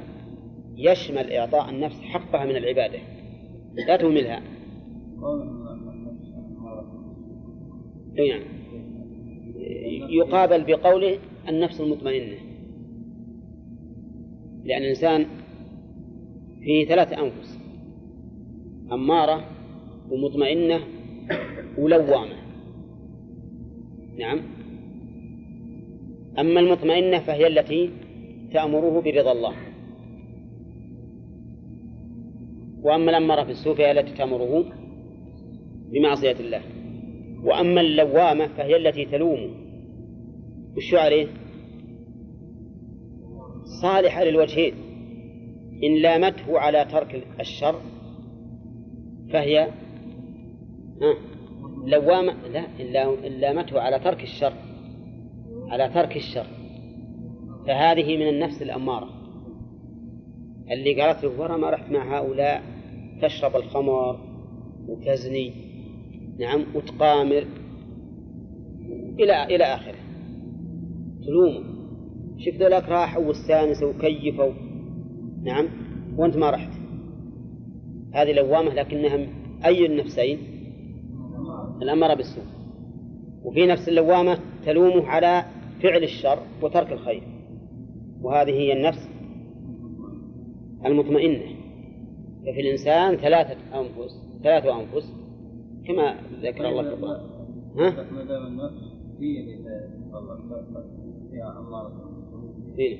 يشمل إعطاء النفس حقها من العبادة. لا تهملها. نعم. يقابل بقوله النفس المطمئنة. لأن الإنسان فيه ثلاث أنفس أمارة ومطمئنة ولوامة. نعم. أما المطمئنة فهي التي تأمره برضا الله. وأما الأمارة بالسوء فهي التي تأمره بمعصية الله. وأما اللوامة فهي التي تلومه وش عليه؟ صالحة للوجهين إن لامته على ترك الشر فهي لوامة لا إن لامته على ترك الشر على ترك الشر. فهذه من النفس الأمارة. اللي قالت له ورا ما رحت مع هؤلاء تشرب الخمر وتزني نعم وتقامر إلى إلى آخره. تلومه. شوف ذولاك راحوا واستانسوا وكيفوا نعم وأنت ما رحت. هذه لوامة لكنها أي النفسين؟ الأمر بالسوء. وفي نفس اللوامة تلومه على فعل الشر وترك الخير. وهذه هي النفس المطمئنة. ففي الإنسان ثلاثة أنفس ثلاثة أنفس كما ذكر الله في القرآن. ها؟ ما دام النفس هي؟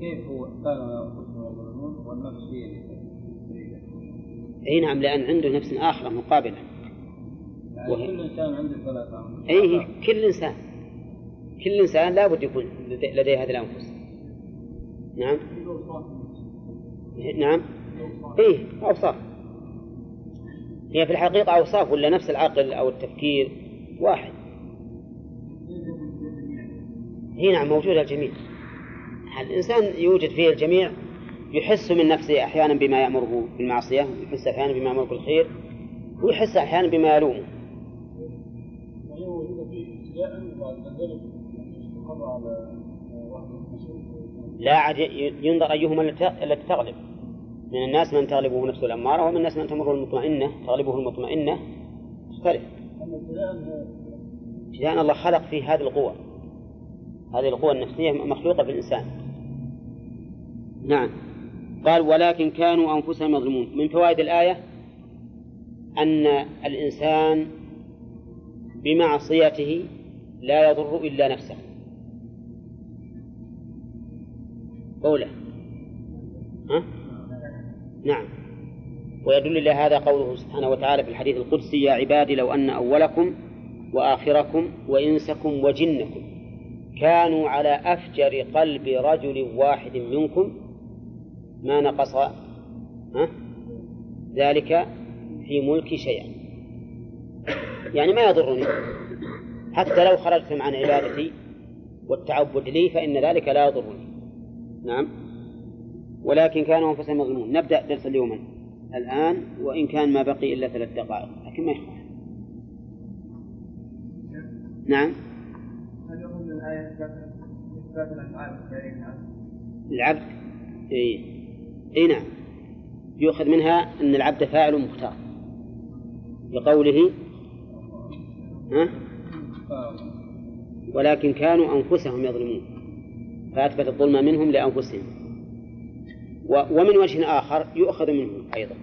كيف هو يظلمون والنفس هي اللي اي نعم لأن عنده نفس أخرى مقابلة. يعني وهي... كل إنسان عنده ثلاث انفس أي كل إنسان. كل إنسان لابد يكون لديه هذه الأنفس. نعم. نعم. اي أوصاف. هي في الحقيقة أوصاف ولا نفس العقل أو التفكير؟ واحد. هي نعم موجودة الجميع. الإنسان يوجد فيه الجميع يحس من نفسه أحيانا بما يأمره بالمعصية ويحس أحيانا بما يأمره بالخير ويحس أحيانا بما يلومه. لا عاد ينظر أيهما التي تغلب. من الناس من تغلبه نفسه الأمارة ومن الناس من تمره المطمئنة تغلبه المطمئنة تختلف. ابتداء الله خلق فيه هذه القوة. هذه القوة النفسية مخلوقة في الإنسان. نعم. قال ولكن كانوا أنفسهم يظلمون. من فوائد الآية؟ أن الإنسان بمعصيته لا يضر إلا نفسه. قوله. ها؟ نعم. ويدل إلى هذا قوله سبحانه وتعالى في الحديث القدسي يا عبادي لو أن أولكم وآخركم وإنسكم وجنكم كانوا على أفجر قلب رجل واحد منكم ما نقص ها؟ ذلك في ملكي شيئا. يعني ما يضرني؟ حتى لو خرجتم عن عبادتي والتعبد لي فإن ذلك لا يضرني. نعم. ولكن كانوا أنفسهم يظلمون نبدأ درس اليوم الآن وإن كان ما بقي إلا ثلاث دقائق. لكن ما يخالف نعم. العبد إي إي نعم. يؤخذ منها أن العبد فاعل مختار. لقوله ها؟ ولكن كانوا أنفسهم يظلمون فأثبت الظلم منهم لأنفسهم ومن وجه آخر يؤخذ منهم أيضا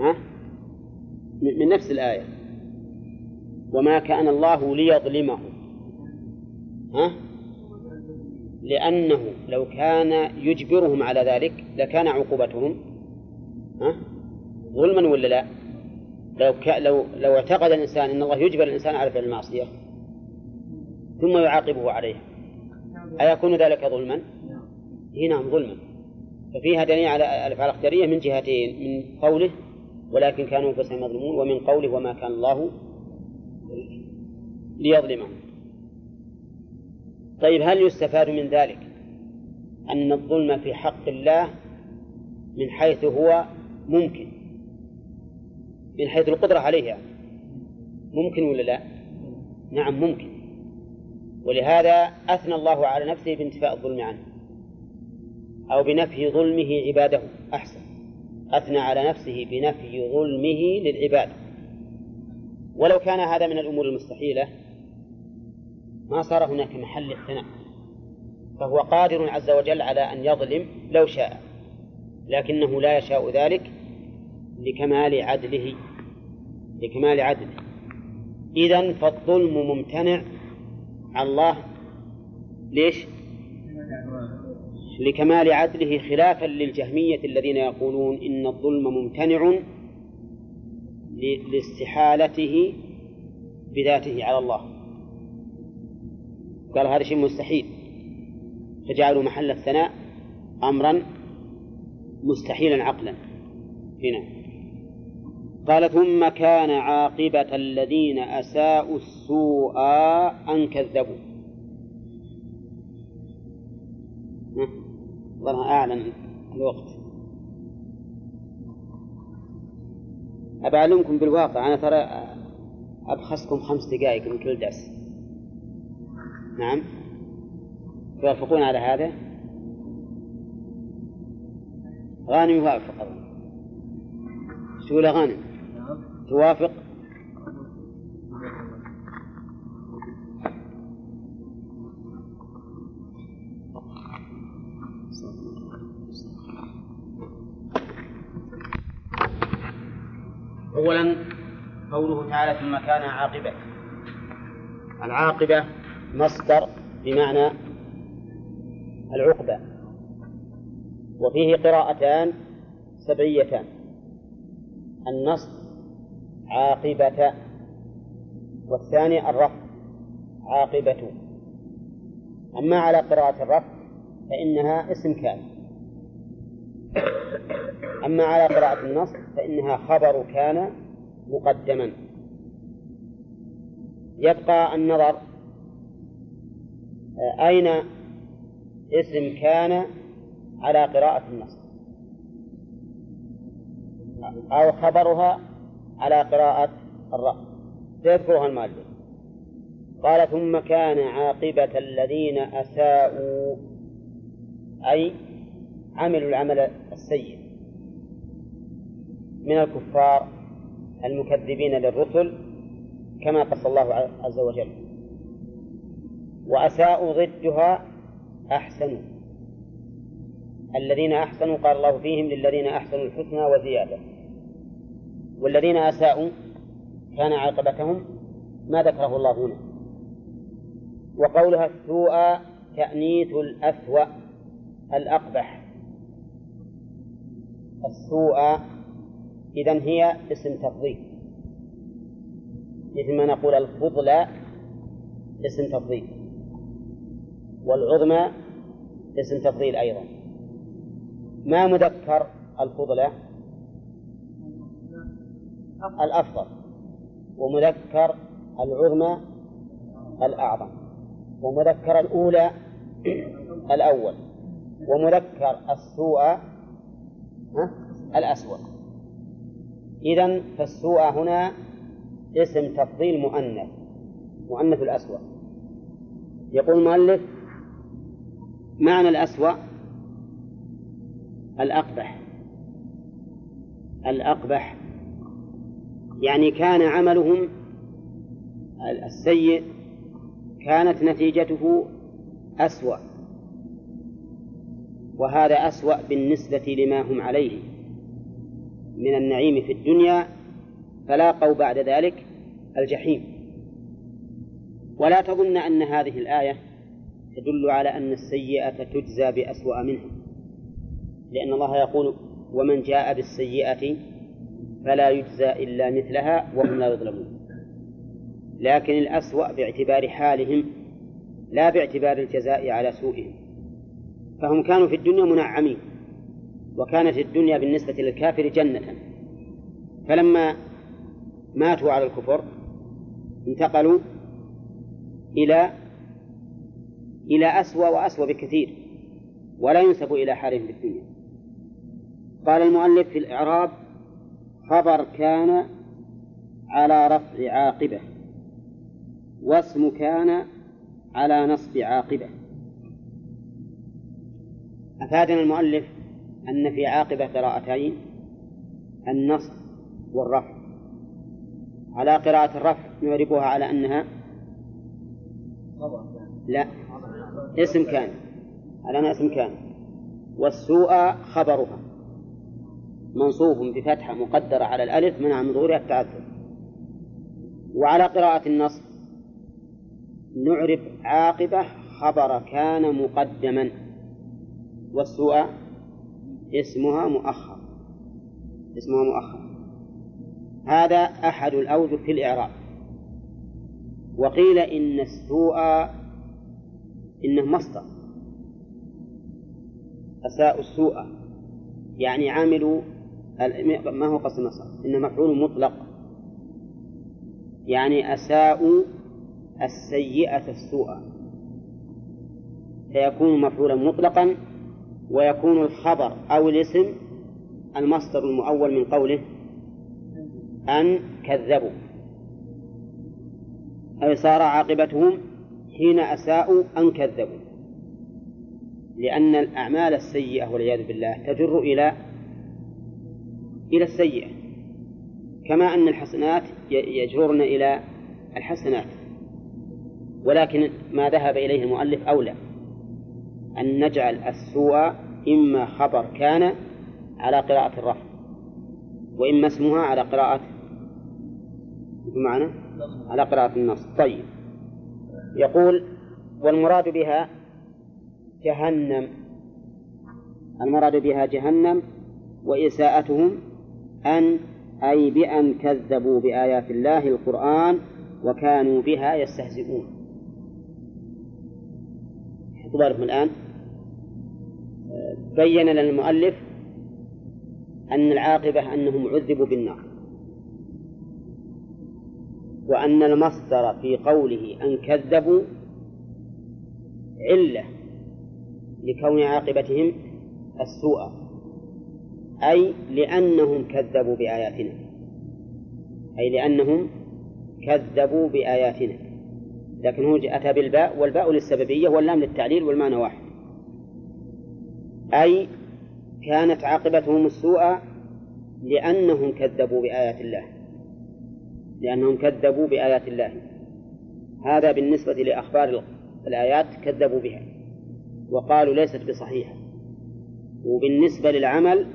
ها؟ من نفس الآية وما كان الله ليظلمهم ها؟ لأنه لو كان يجبرهم على ذلك لكان عقوبتهم ها؟ ظلما ولا لا؟ لو ك... لو لو اعتقد الإنسان أن الله يجبر الإنسان على فعل المعصية ثم يعاقبه عليها أيكون ذلك ظلما؟ هنا نعم ظلما. ففيها دليل على الأفعال الاختيارية من جهتين من قوله ولكن كانوا أنفسهم يظلمون ومن قوله وما كان الله ليظلمهم. طيب هل يستفاد من ذلك أن الظلم في حق الله من حيث هو ممكن؟ من حيث القدرة عليه يعني ممكن ولا لا؟ نعم ممكن. ولهذا أثنى الله على نفسه بانتفاء الظلم عنه أو بنفي ظلمه عباده. أحسن. أثنى على نفسه بنفي ظلمه للعباد. ولو كان هذا من الأمور المستحيلة ما صار هناك محل الثناء فهو قادر عز وجل على أن يظلم لو شاء لكنه لا يشاء ذلك لكمال عدله. لكمال عدله. إذا فالظلم ممتنع. على الله ليش؟ لكمال عدله خلافا للجهمية الذين يقولون إن الظلم ممتنع لاستحالته بذاته على الله. قال هذا شيء مستحيل. فجعلوا محل الثناء أمرا مستحيلا عقلا. هنا. قال ثم كان عاقبة الذين أساءوا السوء أن كذبوا. أعلن الوقت. أبعلمكم بالواقع أنا ترى أبخسكم خمس دقائق من كل درس. نعم. توافقون على هذا؟ غانم يوافق. شو غانم؟ توافق؟ أولا قوله تعالى ثم كان عاقبة. العاقبة مصدر بمعنى العقبة. وفيه قراءتان سبعيتان. النصب عاقبة. والثاني الرفع عاقبة. أما على قراءة الرفع فإنها اسم كان أما على قراءة النص فإنها خبر كان مقدما. يبقى النظر أين اسم كان على قراءة النص؟ أو خبرها على قراءة الرفع سيذكرها المؤلف. قال ثم كان عاقبة الذين أساءوا أي عملوا العمل السيء من الكفار المكذبين للرسل كما قص الله عز وجل. وأساءوا ضدها أحسنوا. الذين أحسنوا قال الله فيهم للذين أحسنوا الحسنى وزيادة. والذين أساءوا كان عاقبتهم ما ذكره الله هنا. وقولها السوء تأنيث الأسوأ الأقبح. السوء إذا هي اسم تفضيل. مثل ما نقول الفضلى اسم تفضيل. والعظمى اسم تفضيل أيضا. ما مذكر الفضلى الأفضل ومذكر العظمى الأعظم ومذكر الأولى الأول ومذكر السوء؟ الأسوأ. إذا فالسوء هنا اسم تفضيل مؤنث مؤنث الأسوأ. يقول المؤلف معنى الأسوأ الأقبح. الأقبح يعني كان عملهم السيء كانت نتيجته أسوأ. وهذا أسوأ بالنسبة لما هم عليه. من النعيم في الدنيا فلاقوا بعد ذلك الجحيم. ولا تظن أن هذه الآية تدل على أن السيئة تجزى بأسوأ منها لأن الله يقول ومن جاء بالسيئة فلا يجزى إلا مثلها وهم لا يظلمون. لكن الأسوأ باعتبار حالهم لا باعتبار الجزاء على سوءهم. فهم كانوا في الدنيا منعمين وكانت الدنيا بالنسبة للكافر جنة. فلما ماتوا على الكفر انتقلوا إلى إلى أسوأ وأسوأ بكثير ولا ينسب إلى حالهم في الدنيا. قال المؤلف في الإعراب خبر كان على رفع عاقبة واسم كان على نصب عاقبة. أفادنا المؤلف أن في عاقبة قراءتين النصب والرفع. على قراءة الرفع نعربها على أنها؟ لا اسم كان على أنها اسم كان. والسوء خبرها. منصوب بفتحة مقدرة على الألف منع من ظهورها التعذر. وعلى قراءة النصب نعرب عاقبة خبر كان مقدما والسوء اسمها مؤخر. اسمها مؤخر. هذا أحد الأوجه في الإعراب. وقيل إن السوء إنه مصدر. أساء السوء يعني عامل ما هو قصد مصدر إنه مفعول مطلق. يعني أساءوا السيئة السوء. فيكون مفعولا مطلقا ويكون الخبر أو الاسم المصدر المؤول من قوله أن كذبوا. أي صار عاقبتهم حين أساءوا أن كذبوا. لأن الأعمال السيئة والعياذ بالله تجر إلى إلى السيئة كما أن الحسنات يجررن إلى الحسنات. ولكن ما ذهب إليه المؤلف أولى أن نجعل السوء إما خبر كان على قراءة الرفع وإما اسمها على قراءة بمعنى على قراءة النص. طيب يقول والمراد بها جهنم المراد بها جهنم وإساءتهم أن أي بأن كذبوا بآيات الله القرآن وكانوا بها يستهزئون. بالكم الآن. بين لنا المؤلف أن العاقبة أنهم عذبوا بالنار. وأن المصدر في قوله أن كذبوا علة لكون عاقبتهم السوء. أي لأنهم كذبوا بآياتنا. أي لأنهم كذبوا بآياتنا. لكن هو أتى بالباء والباء للسببية واللام للتعليل والمعنى واحد. أي كانت عاقبتهم السوء لأنهم كذبوا بآيات الله. لأنهم كذبوا بآيات الله. هذا بالنسبة لأخبار الآيات كذبوا بها. وقالوا ليست بصحيحة. وبالنسبة للعمل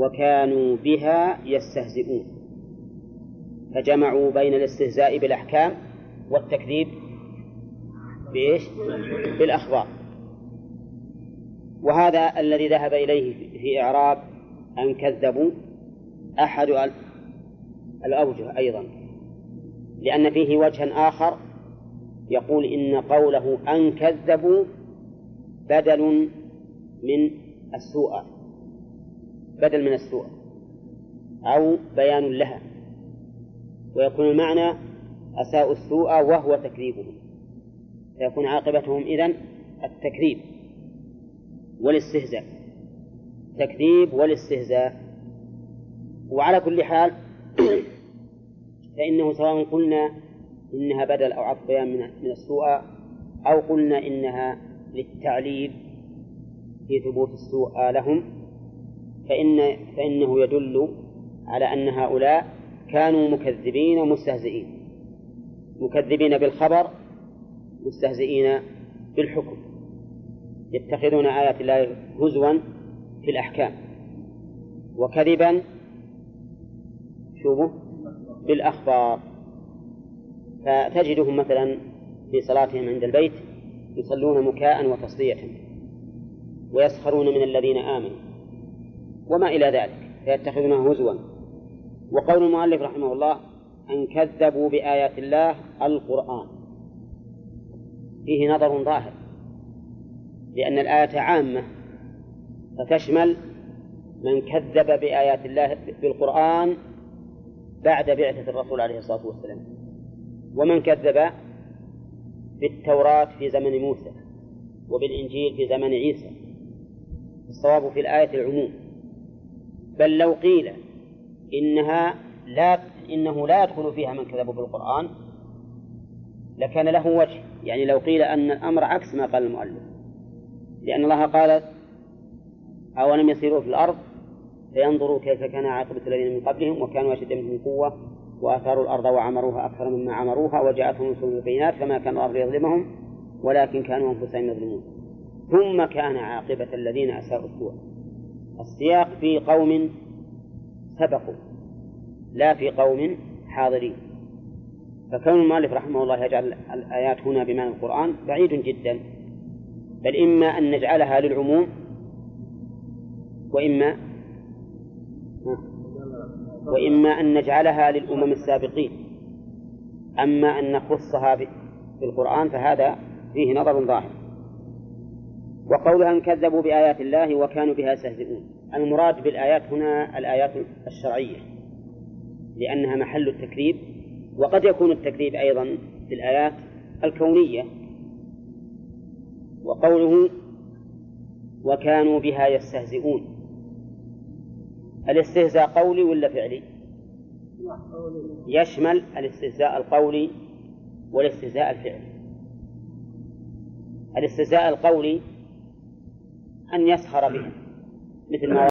وكانوا بها يستهزئون. فجمعوا بين الاستهزاء بالأحكام والتكذيب بإيش؟ بالأخبار. وهذا الذي ذهب إليه في إعراب أن كذبوا أحد الأوجه أيضا. لأن فيه وجها آخر يقول إن قوله أن كذبوا بدل من السوء. بدل من السوء أو بيان لها ويكون المعنى أساءوا السوء وهو تكذيبهم فيكون عاقبتهم إذن التكذيب والاستهزاء التكذيب والاستهزاء. وعلى كل حال فإنه سواء قلنا إنها بدل أو عطف بيان من السوء أو قلنا إنها للتعليل في ثبوت السوء لهم فإن فإنه يدل على أن هؤلاء كانوا مكذبين مستهزئين مكذبين بالخبر مستهزئين بالحكم. يتخذون آيات الله هزوا في الأحكام. وكذبا شوفوا بالأخبار. فتجدهم مثلا في صلاتهم عند البيت يصلون مكاء وتصدية ويسخرون من الذين آمنوا. وما إلى ذلك فيتخذونه هزوا. وقول المؤلف رحمه الله أن كذبوا بآيات الله القرآن. فيه نظر ظاهر لأن الآية عامة فتشمل من كذب بآيات الله بالقرآن بعد بعثة الرسول عليه الصلاة والسلام ومن كذب بالتوراة في زمن موسى وبالإنجيل في زمن عيسى. الصواب في الآية العموم. بل لو قيل إنها لا إنه لا يدخل فيها من كذب بالقرآن لكان له وجه. يعني لو قيل أن الأمر عكس ما قال المؤلف. لأن الله قال أولم يسيروا في الأرض فينظروا كيف كان عاقبة الذين من قبلهم وكانوا أشد منهم قوة وآثاروا الأرض وعمروها أكثر مما عمروها وجاءتهم رسل البينات فما كان الله ليظلمهم ولكن كانوا أنفسهم يظلمون. ثم كان عاقبة الذين أساءوا السوء. السياق في قوم سبقوا لا في قوم حاضرين. فكون المؤلف رحمه الله يجعل الآيات هنا بمعنى القرآن بعيد جدا بل إما أن نجعلها للعموم وإما وإما أن نجعلها للأمم السابقين. أما أن نخصها بالقرآن فهذا فيه نظر ظاهر. وقولها أن كذبوا بآيات الله وكانوا بها يستهزئون المراد بالآيات هنا الآيات الشرعية لأنها محل التكذيب وقد يكون التكذيب أيضا في الآيات الكونية. وقوله وكانوا بها يستهزئون الاستهزاء قولي ولا فعلي؟ يشمل الاستهزاء القولي والاستهزاء الفعلي. الاستهزاء القولي أن يسخر بهم. مثل ما